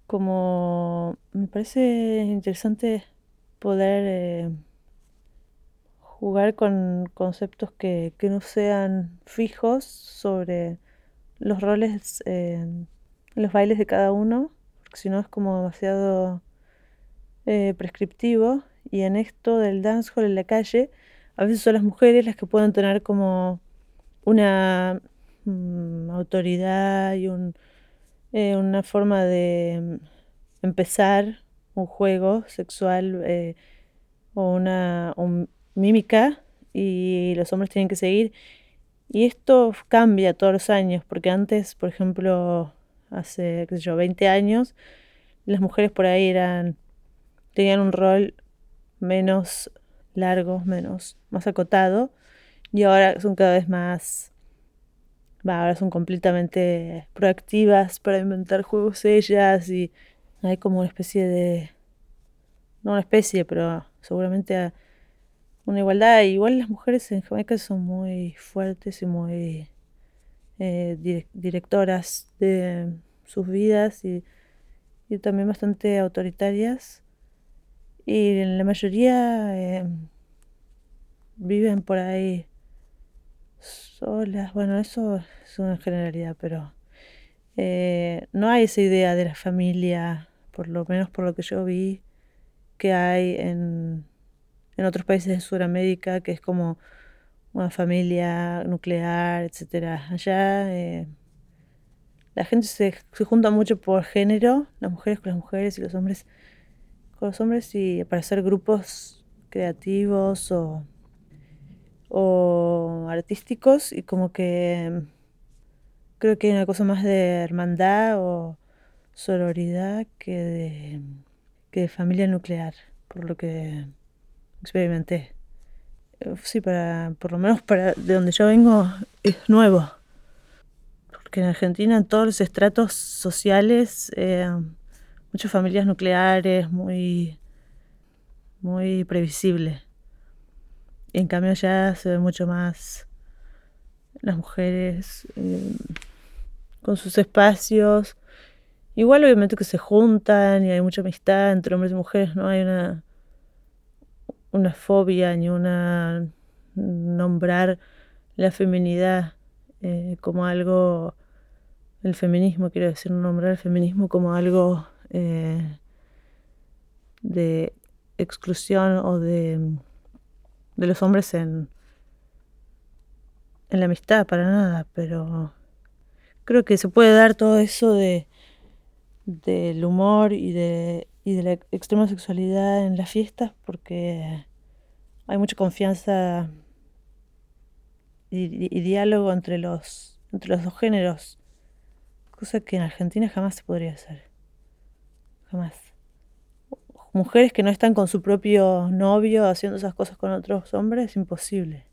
Speaker 1: como me parece interesante poder eh, jugar con conceptos que, no sean fijos sobre los roles en los bailes de cada uno, porque si no es como demasiado eh, prescriptivo. Y en esto del dancehall en la calle, a veces son las mujeres las que pueden tener como una mm, autoridad y un, eh, una forma de empezar un juego sexual eh, o una, mímica y los hombres tienen que seguir. Y esto cambia todos los años, porque antes, por ejemplo, hace, qué sé yo, 20 años, las mujeres por ahí eran, tenían un rol menos largo, menos, más acotado, y ahora son cada vez más, ahora son completamente proactivas para inventar juegos ellas y hay como una especie de, no una especie, pero seguramente una igualdad. Igual las mujeres en Jamaica son muy fuertes y muy eh, directoras de sus vidas y, también bastante autoritarias. Y la mayoría eh, viven por ahí solas. Bueno, eso es una generalidad, pero eh, no hay esa idea de la familia, por lo menos por lo que yo vi, que hay en en otros países de Sudamérica, que es como una familia nuclear, etcétera. Allá eh, la gente se, junta mucho por género, las mujeres con las mujeres y los hombres con los hombres y para hacer grupos creativos o, o artísticos y como que creo que hay una cosa más de hermandad o sororidad que de, que de familia nuclear, por lo que experimenté. Sí, para, por lo menos para de donde yo vengo es nuevo. Porque en Argentina, en todos los estratos sociales, eh, muchas familias nucleares, muy, muy previsible. En cambio ya se ve mucho más las mujeres eh, con sus espacios. Igual obviamente que se juntan y hay mucha amistad entre hombres y mujeres, no hay una una fobia ni una nombrar la feminidad eh, como algo, el feminismo, quiero decir, nombrar el feminismo como algo eh, de exclusión o de, de los hombres en, en la amistad, para nada, pero creo que se puede dar todo eso de del humor y de, y de la extrema sexualidad en las fiestas porque hay mucha confianza y, diálogo entre los, entre los dos géneros, cosa que en Argentina jamás se podría hacer. Jamás. Mujeres que no están con su propio novio haciendo esas cosas con otros hombres, es imposible.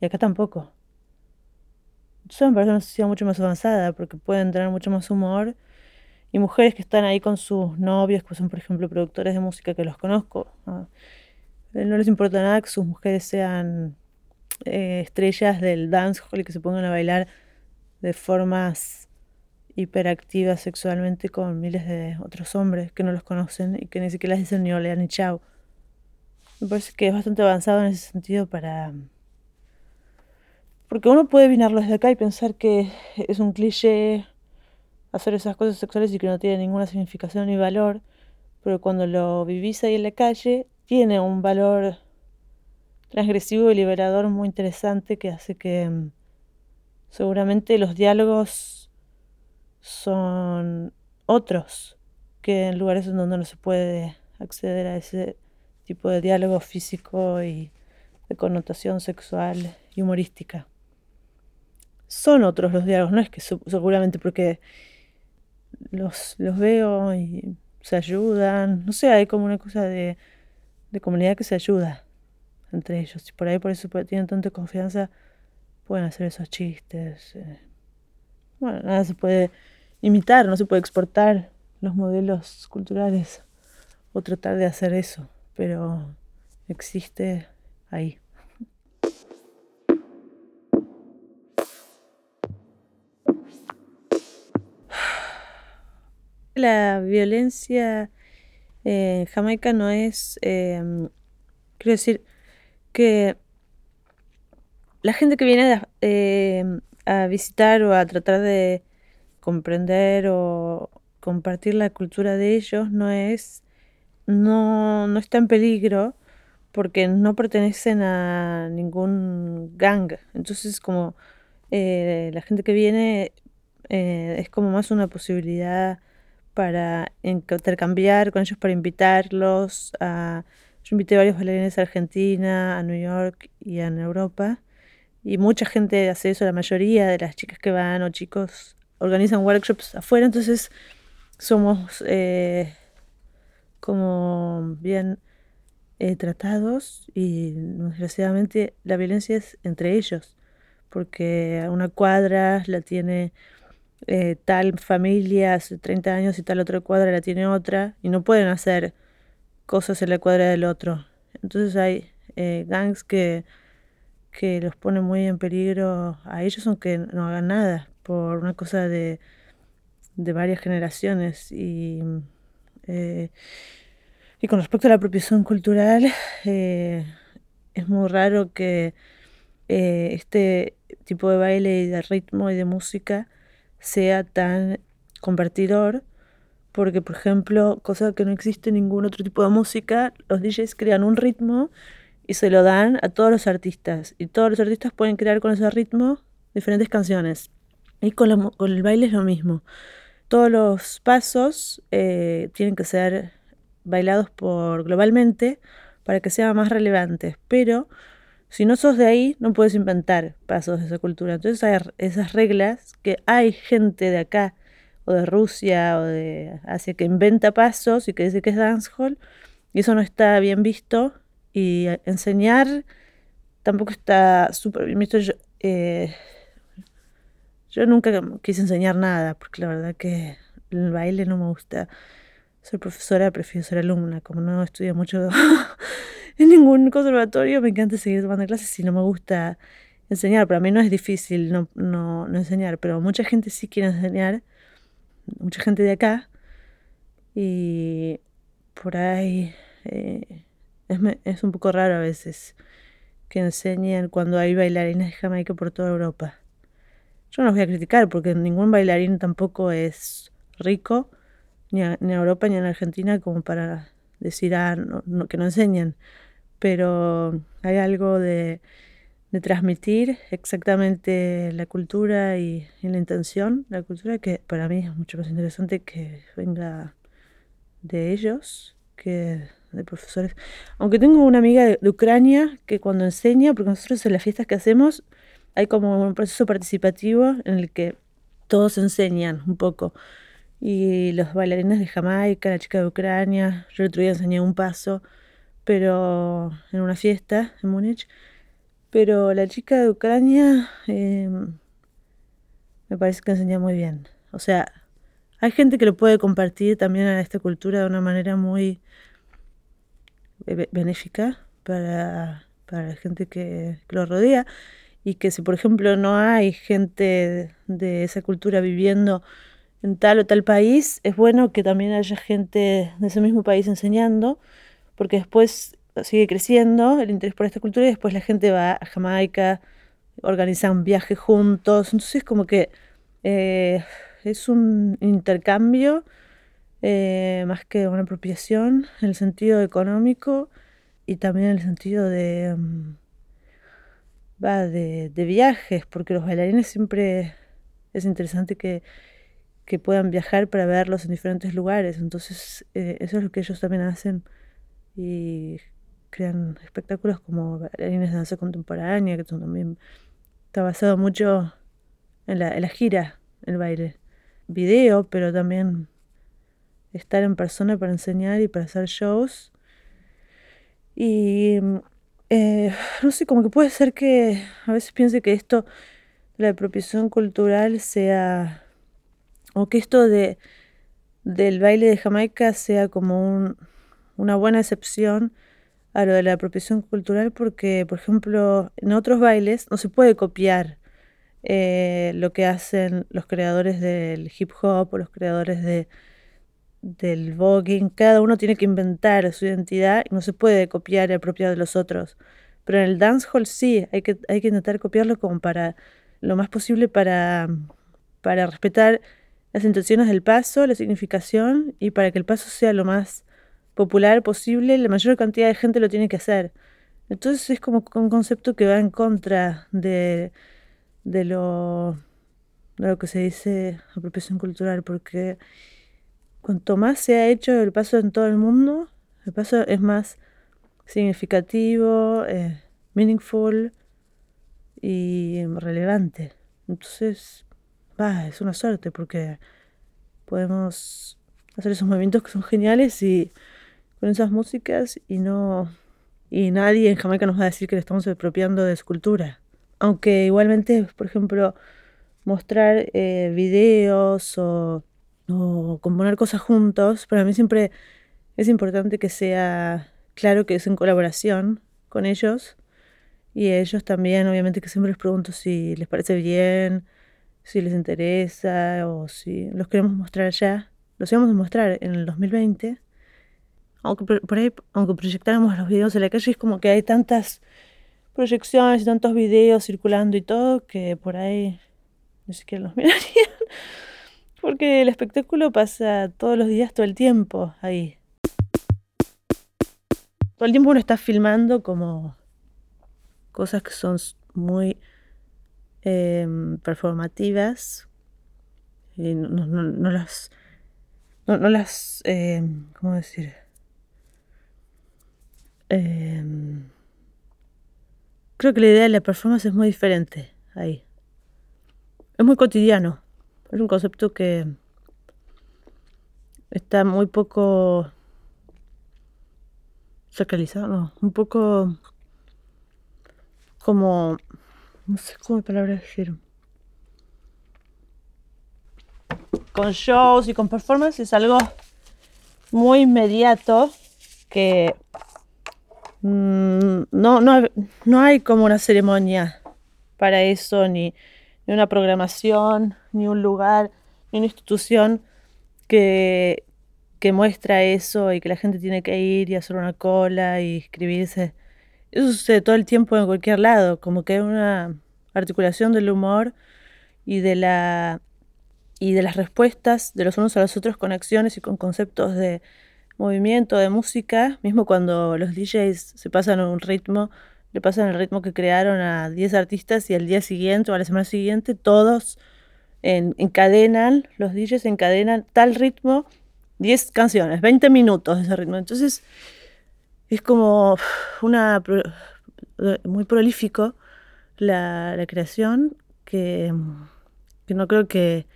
Speaker 1: Y acá tampoco. Yo me parece una sociedad mucho más avanzada porque pueden tener mucho más humor. Y mujeres que están ahí con sus novios, que son, por ejemplo, productores de música que los conozco. No, no les importa nada que sus mujeres sean eh, estrellas del dancehall y que se pongan a bailar de formas hiperactivas sexualmente con miles de otros hombres que no los conocen y que ni siquiera les dicen ni hola ni chao. Me parece que es bastante avanzado en ese sentido para porque uno puede vinarlo desde acá y pensar que es un cliché hacer esas cosas sexuales y que no tiene ninguna significación ni valor, pero cuando lo vivís ahí en la calle, tiene un valor transgresivo y liberador muy interesante que hace que mm, seguramente los diálogos son otros que en lugares en donde no se puede acceder a ese tipo de diálogo físico y de connotación sexual y humorística. Son otros los diálogos, no es que seguramente porque los, los veo y se ayudan, no sé, hay como una cosa de, de comunidad que se ayuda entre ellos. Y por ahí por eso tienen tanta confianza, pueden hacer esos chistes. Eh. Bueno, nada se puede imitar, no se puede exportar los modelos culturales o tratar de hacer eso, pero existe ahí. La violencia en Jamaica no es, em, quiero decir, que la gente que viene em, a visitar o a tratar de comprender o compartir la cultura de ellos no es, no, no está en peligro porque no pertenecen a ningún gang. Entonces como eh, la gente que viene eh, es como más una posibilidad para intercambiar con ellos, para invitarlos. A, yo invité a varios bailarines a Argentina, a New York y a Europa. Y mucha gente hace eso, la mayoría de las chicas que van o chicos organizan workshops afuera, entonces somos eh, como bien eh, tratados y desgraciadamente la violencia es entre ellos, porque una cuadra la tiene eh, tal familia hace 30 años y tal otra cuadra la tiene otra y no pueden hacer cosas en la cuadra del otro. Entonces hay eh, gangs que, que los ponen muy en peligro a ellos aunque no hagan nada por una cosa de, de varias generaciones y, eh, y con respecto a la apropiación cultural es muy raro que este tipo de baile y de ritmo y de música sea tan convertidor, porque por ejemplo, cosa que no existe en ningún otro tipo de música, los DJs crean un ritmo y se lo dan a todos los artistas, y todos los artistas pueden crear con ese ritmo diferentes canciones. Y con, el baile es lo mismo. Todos los pasos eh, tienen que ser bailados por globalmente para que sean más relevantes, pero si no sos de ahí, no puedes inventar pasos de esa cultura. Entonces hay esas reglas que hay gente de acá, o de Rusia, o de Asia, que inventa pasos y que dice que es dancehall, y eso no está bien visto. Y enseñar tampoco está súper bien visto. Yo, eh, nunca quise enseñar nada, porque la verdad que el baile no me gusta. Soy profesora, prefiero ser alumna, como no estudio mucho en ningún conservatorio, me encanta seguir tomando clases y no me gusta enseñar. Para mí no es difícil no, no, enseñar, pero mucha gente sí quiere enseñar, mucha gente de acá. Y por ahí eh, es, es, un poco raro a veces que enseñen cuando hay bailarines de Jamaica por toda Europa. Yo no los voy a criticar porque ningún bailarín tampoco es rico, ni, en Europa ni en Argentina, como para decir ah, que no enseñan pero hay algo de, de transmitir exactamente la cultura y, la intención, la cultura que para mí es mucho más interesante que venga de ellos que de profesores. Aunque tengo una amiga de, Ucrania que cuando enseña, porque nosotros en las fiestas que hacemos hay como un proceso participativo en el que todos enseñan un poco. Y los bailarines de Jamaica, la chica de Ucrania, yo el otro día enseñé un paso, pero en una fiesta en Múnich. Pero la chica de Ucrania em, me parece que enseña muy bien. O sea, hay gente que lo puede compartir también a esta cultura de una manera muy benéfica para, la gente que, lo rodea. Y que si por ejemplo no hay gente de esa cultura viviendo en tal o tal país, es bueno que también haya gente de ese mismo país enseñando, porque después sigue creciendo el interés por esta cultura y después la gente va a Jamaica, organiza un viaje juntos. Entonces como que eh, es un intercambio eh, más que una apropiación en el sentido económico y también en el sentido de, mm, va, de, viajes, porque los bailarines siempre es interesante que, que, puedan viajar para verlos en diferentes lugares. Entonces eh, eso es lo que ellos también hacen y crean espectáculos como bailarines de danza contemporánea, que también está basado mucho en la, en gira, el baile. Video, pero también estar en persona para enseñar y para hacer shows. Y eh, no sé, como que puede ser que a veces piense que esto, la apropiación cultural sea, o que esto de del baile de Jamaica sea como un, una buena excepción a lo de la apropiación cultural porque, por ejemplo, en otros bailes no se puede copiar eh, lo que hacen los creadores del hip hop o los creadores de, del voguing. Cada uno tiene que inventar su identidad y no se puede copiar y apropiar de los otros. Pero en el dancehall sí, hay que, hay que intentar copiarlo como para lo más posible para, para respetar las intenciones del paso, la significación y para que el paso sea lo más popular posible, la mayor cantidad de gente lo tiene que hacer. Entonces es como un concepto que va en contra de, de, lo, de lo que se dice apropiación cultural, porque cuanto más se ha hecho el paso en todo el mundo, el paso es más significativo, eh, meaningful y relevante. Entonces, es una suerte porque podemos hacer esos movimientos que son geniales y con esas músicas y no y nadie en Jamaica nos va a decir que le estamos apropiando de escultura. Aunque igualmente, por ejemplo, mostrar eh, videos o, o, componer cosas juntos, para mí siempre es importante que sea claro que es en colaboración con ellos y ellos también, obviamente que siempre les pregunto si les parece bien, si les interesa o si los queremos mostrar ya. Los íbamos a mostrar en el 2020 aunque por ahí, aunque proyectáramos los videos en la calle, es como que hay tantas proyecciones y tantos videos circulando y todo que por ahí ni siquiera los mirarían. Porque el espectáculo pasa todos los días, todo el tiempo ahí. Todo el tiempo uno está filmando como cosas que son muy em, performativas y no, no, las no, las em, ¿cómo decir? Em, creo que la idea de la performance es muy diferente ahí. Es muy cotidiano. Es un concepto que está muy poco sacralizado, no, un poco como, no sé cómo palabra decir. Con shows y con performance es algo muy inmediato que Mm, no, no, no hay como una ceremonia para eso, ni, una programación, ni un lugar, ni una institución que, que muestra eso y que la gente tiene que ir y hacer una cola y escribirse. Eso sucede todo el tiempo en cualquier lado, como que hay una articulación del humor y de la y de las respuestas de los unos a los otros con acciones y con conceptos de movimiento, de música, mismo cuando los DJs se pasan un ritmo, le pasan el ritmo que crearon a 10 artistas y al día siguiente o a la semana siguiente todos encadenan, los DJs encadenan tal ritmo, 10 canciones, 20 minutos de ese ritmo. Entonces es como una muy prolífico la, creación que, que, no creo que,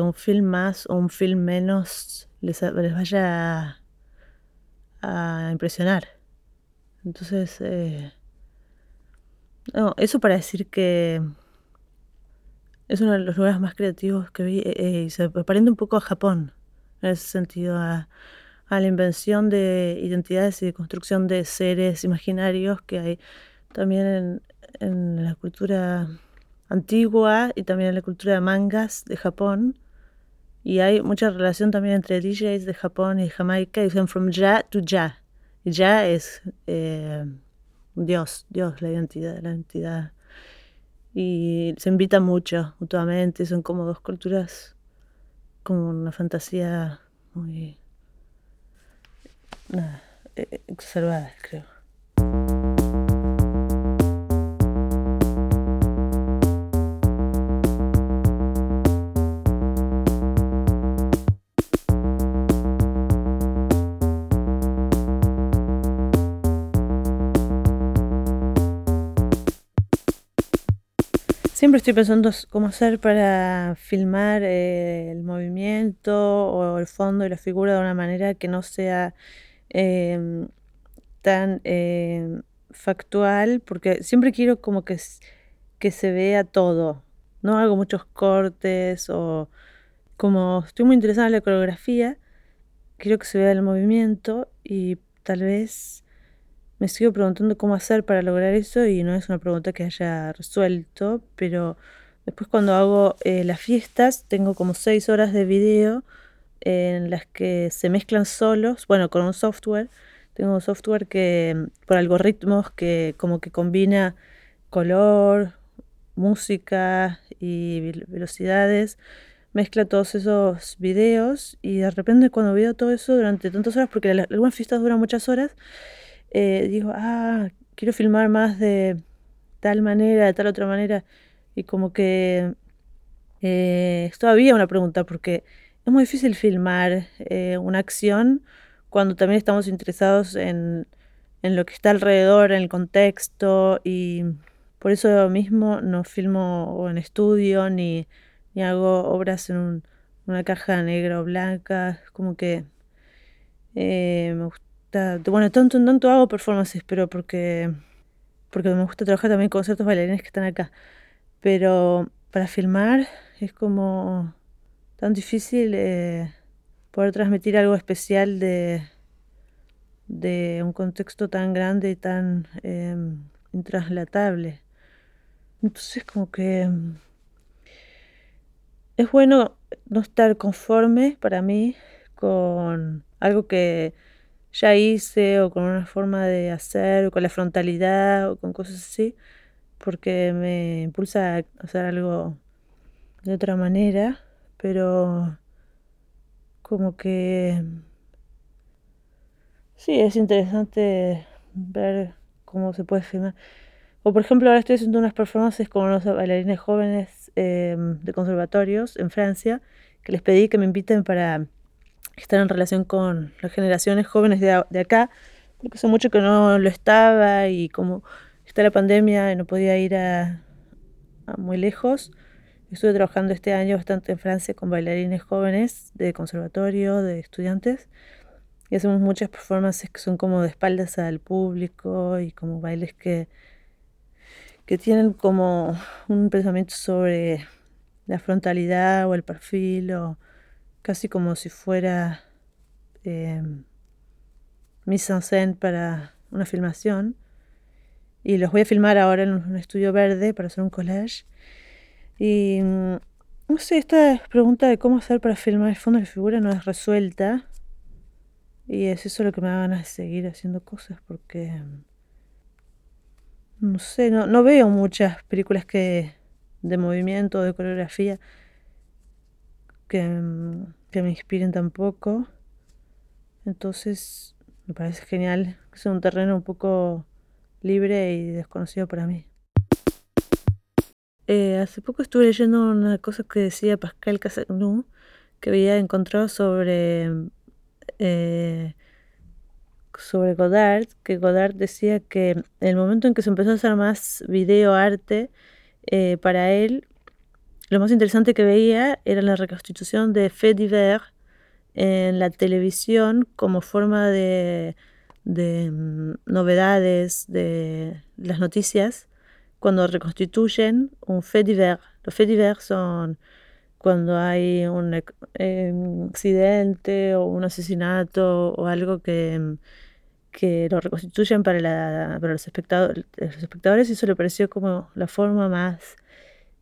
Speaker 1: un film más o un film menos les, vaya a, impresionar. Entonces, eh, no, eso para decir que es uno de los lugares más creativos que vi eh, eh, y se aparenta un poco a Japón, en ese sentido, a, la invención de identidades y de construcción de seres imaginarios que hay también en, en la cultura antigua y también en la cultura de mangas de Japón. Y hay mucha relación también entre DJs de Japón y Jamaica dicen from ya to ya. Y ya es eh, Dios, Dios, la identidad, la entidad. Y se invita mucho mutuamente, son como dos culturas, como una fantasía muy nada, eh, exacerbada, creo. Siempre estoy pensando cómo hacer para filmar eh, el movimiento o el fondo y la figura de una manera que no sea em, tan em, factual, porque siempre quiero como que, que se vea todo. No hago muchos cortes o como estoy muy interesada en la coreografía, quiero que se vea el movimiento y tal vez me sigo preguntando cómo hacer para lograr eso y no es una pregunta que haya resuelto, pero después cuando hago eh, las fiestas tengo como seis horas de video en las que se mezclan solos, bueno, con un software. Tengo un software que por algoritmos que como que combina color, música y velocidades, mezcla todos esos videos y de repente cuando veo todo eso durante tantas horas, porque algunas fiestas duran muchas horas, eh, digo, ah, quiero filmar más de tal manera, de tal otra manera. Y como que eh, es todavía una pregunta, porque es muy difícil filmar eh, una acción cuando también estamos interesados en, en lo que está alrededor, en el contexto, y por eso mismo no filmo en estudio, ni, hago obras en una caja negra o blanca, como que me gusta bueno, tanto tanto hago performances, pero porque, porque me gusta trabajar también con ciertos bailarines que están acá. Pero para filmar es como tan difícil eh, poder transmitir algo especial de, de un contexto tan grande y tan eh. Entonces como que es bueno no estar conforme para mí con algo que ya hice o con una forma de hacer o con la frontalidad o con cosas así, porque me impulsa a hacer algo de otra manera, pero como que sí, es interesante ver cómo se puede filmar. O por ejemplo, ahora estoy haciendo unas performances con unos bailarines jóvenes em, de conservatorios en Francia, que les pedí que me inviten para estar en relación con las generaciones jóvenes de, de acá, porque hace mucho que no lo estaba y como está la pandemia y no podía ir a, muy lejos. Estuve trabajando este año bastante en Francia con bailarines jóvenes de conservatorio, de estudiantes, y hacemos muchas performances que son como de espaldas al público y como bailes que, que tienen como un pensamiento sobre la frontalidad o el perfil o casi como si fuera eh, mise en scène para una filmación. Y los voy a filmar ahora en un estudio verde para hacer un collage. Y mm, no sé, esta pregunta de cómo hacer para filmar el fondo de figura no es resuelta. Y es eso lo que me da ganas de seguir haciendo cosas porque. No sé, no, no veo muchas películas que de movimiento, de coreografía que, que me inspiren tampoco. Entonces me parece genial que sea un terreno un poco libre y desconocido para mí. Eh, hace poco estuve leyendo una cosa que decía Pascal Casagnou, que había encontrado sobre, eh, sobre Godard, que Godard decía que en el momento en que se empezó a hacer más video arte, eh, para él lo más interesante que veía era la reconstitución de faits divers en la televisión como forma de, de mm, novedades, de las noticias, cuando reconstituyen un fait divers. Los faits divers son cuando hay un accidente o un asesinato o algo que, que lo reconstituyen para, la, para los, espectadores, los espectadores y eso le pareció como la forma más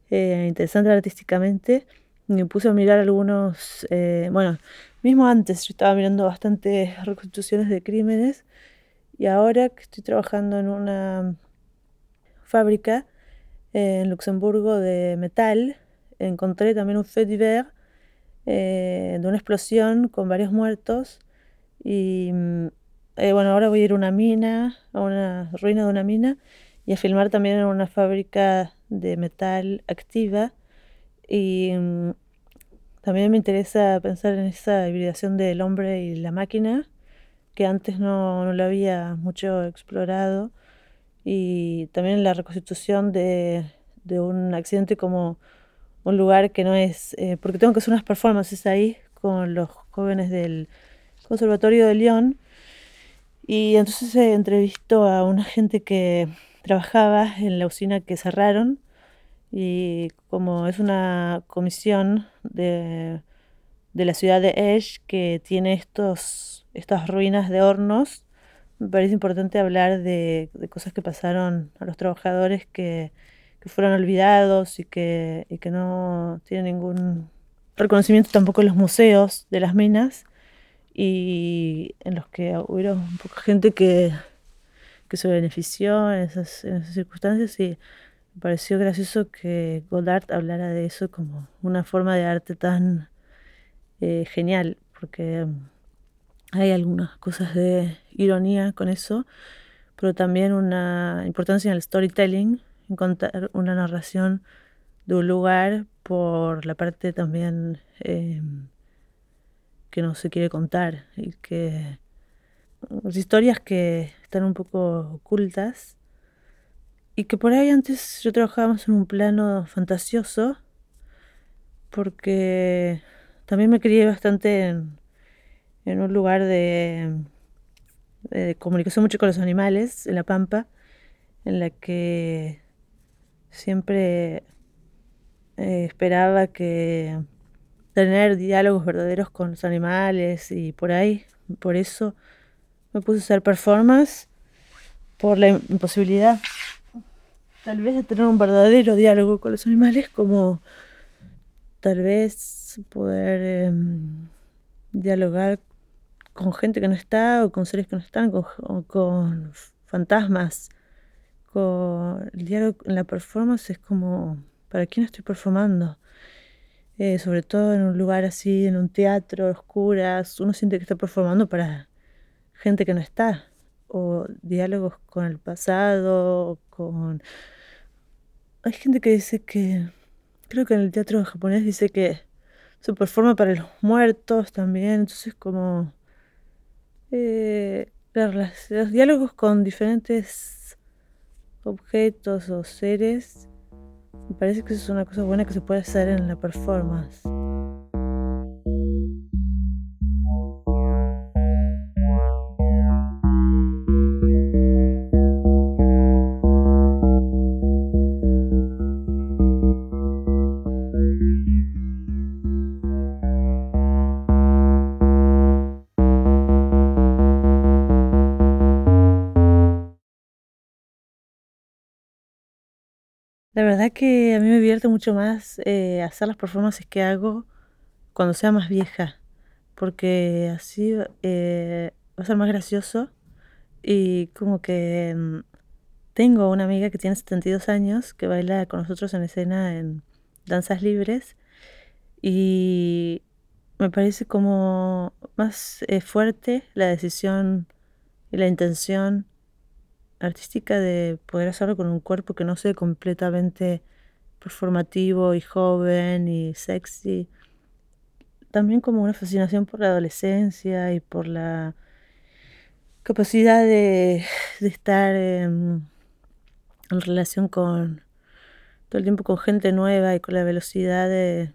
Speaker 1: eh, interesante artísticamente. Me puse a mirar algunos, eh, bueno, mismo antes yo estaba mirando bastantes reconstituciones de crímenes y ahora que estoy trabajando en una fábrica en Luxemburgo de metal, encontré también un fait divers eh, de una explosión con varios muertos y bueno, ahora voy a ir a una mina, a una ruina de una mina y a filmar también en una fábrica de metal activa y mm, también me interesa pensar en esa hibridación del hombre y la máquina que antes no, no lo había mucho explorado y también la reconstitución de, de un accidente como un lugar que no es, eh, porque tengo que hacer unas performances ahí con los jóvenes del Conservatorio de Lyon y entonces entrevistó a una gente que trabajaba en la usina que cerraron y como es una comisión de, de la ciudad de Esch que tiene estos, estas ruinas de hornos, me parece importante hablar de, cosas que pasaron a los trabajadores que, fueron olvidados y que, no tienen ningún reconocimiento tampoco en los museos de las minas y en los que hubo poca gente que se benefició en esas, circunstancias y me pareció gracioso que Godard hablara de eso como una forma de arte tan eh, genial, porque hay algunas cosas de ironía con eso, pero también una importancia en el storytelling, en contar una narración de un lugar por la parte también eh, que no se quiere contar y que historias que están un poco ocultas y que por ahí antes yo trabajábamos en un plano fantasioso porque también me crié bastante en, un lugar de, comunicación mucho con los animales, en La Pampa, en la que siempre eh, esperaba que tener diálogos verdaderos con los animales y por ahí, por eso me puse a hacer performance por la imposibilidad tal vez de tener un verdadero diálogo con los animales, como tal vez poder em, dialogar con gente que no está o con seres que no están, con, con fantasmas. Con el diálogo en la performance es como, ¿para quién estoy performando? Eh, sobre todo en un lugar así, en un teatro, oscuras, uno siente que está performando para gente que no está, o diálogos con el pasado, con... Hay gente que dice que, creo que en el teatro japonés dice que se performa para los muertos también, entonces como eh, los diálogos con diferentes objetos o seres, me parece que eso es una cosa buena que se puede hacer en la performance. La verdad que a mí me divierte mucho más eh, hacer las performances que hago cuando sea más vieja, porque así eh, va a ser más gracioso y como que mm, tengo una amiga que tiene 72 años que baila con nosotros en escena en danzas libres y me parece como más eh, fuerte la decisión y la intención artística de poder hacerlo con un cuerpo que no sea completamente performativo y joven y sexy. También como una fascinación por la adolescencia y por la capacidad de, estar en, relación con todo el tiempo con gente nueva y con la velocidad de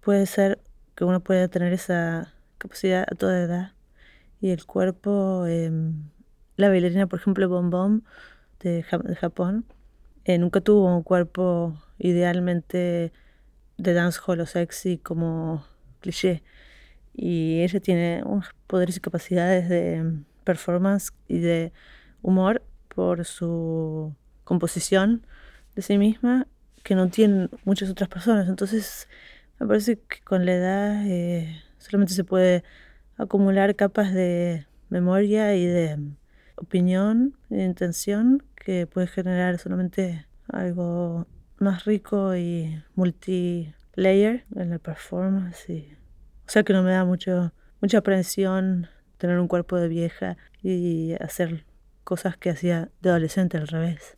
Speaker 1: puede ser que uno pueda tener esa capacidad a toda edad y el cuerpo em, la bailarina por ejemplo Bom Bom de, Japón eh, nunca tuvo un cuerpo idealmente de dancehall o sexy como cliché y ella tiene unos poderes y capacidades de performance y de humor por su composición de sí misma que no tienen muchas otras personas. Entonces, me parece que con la edad eh, solamente se puede acumular capas de memoria y de opinión y intención que puede generar solamente algo más rico y multi-layer en la performance. o sea que no me da mucho, mucha aprensión tener un cuerpo de vieja y hacer cosas que hacía de adolescente al revés.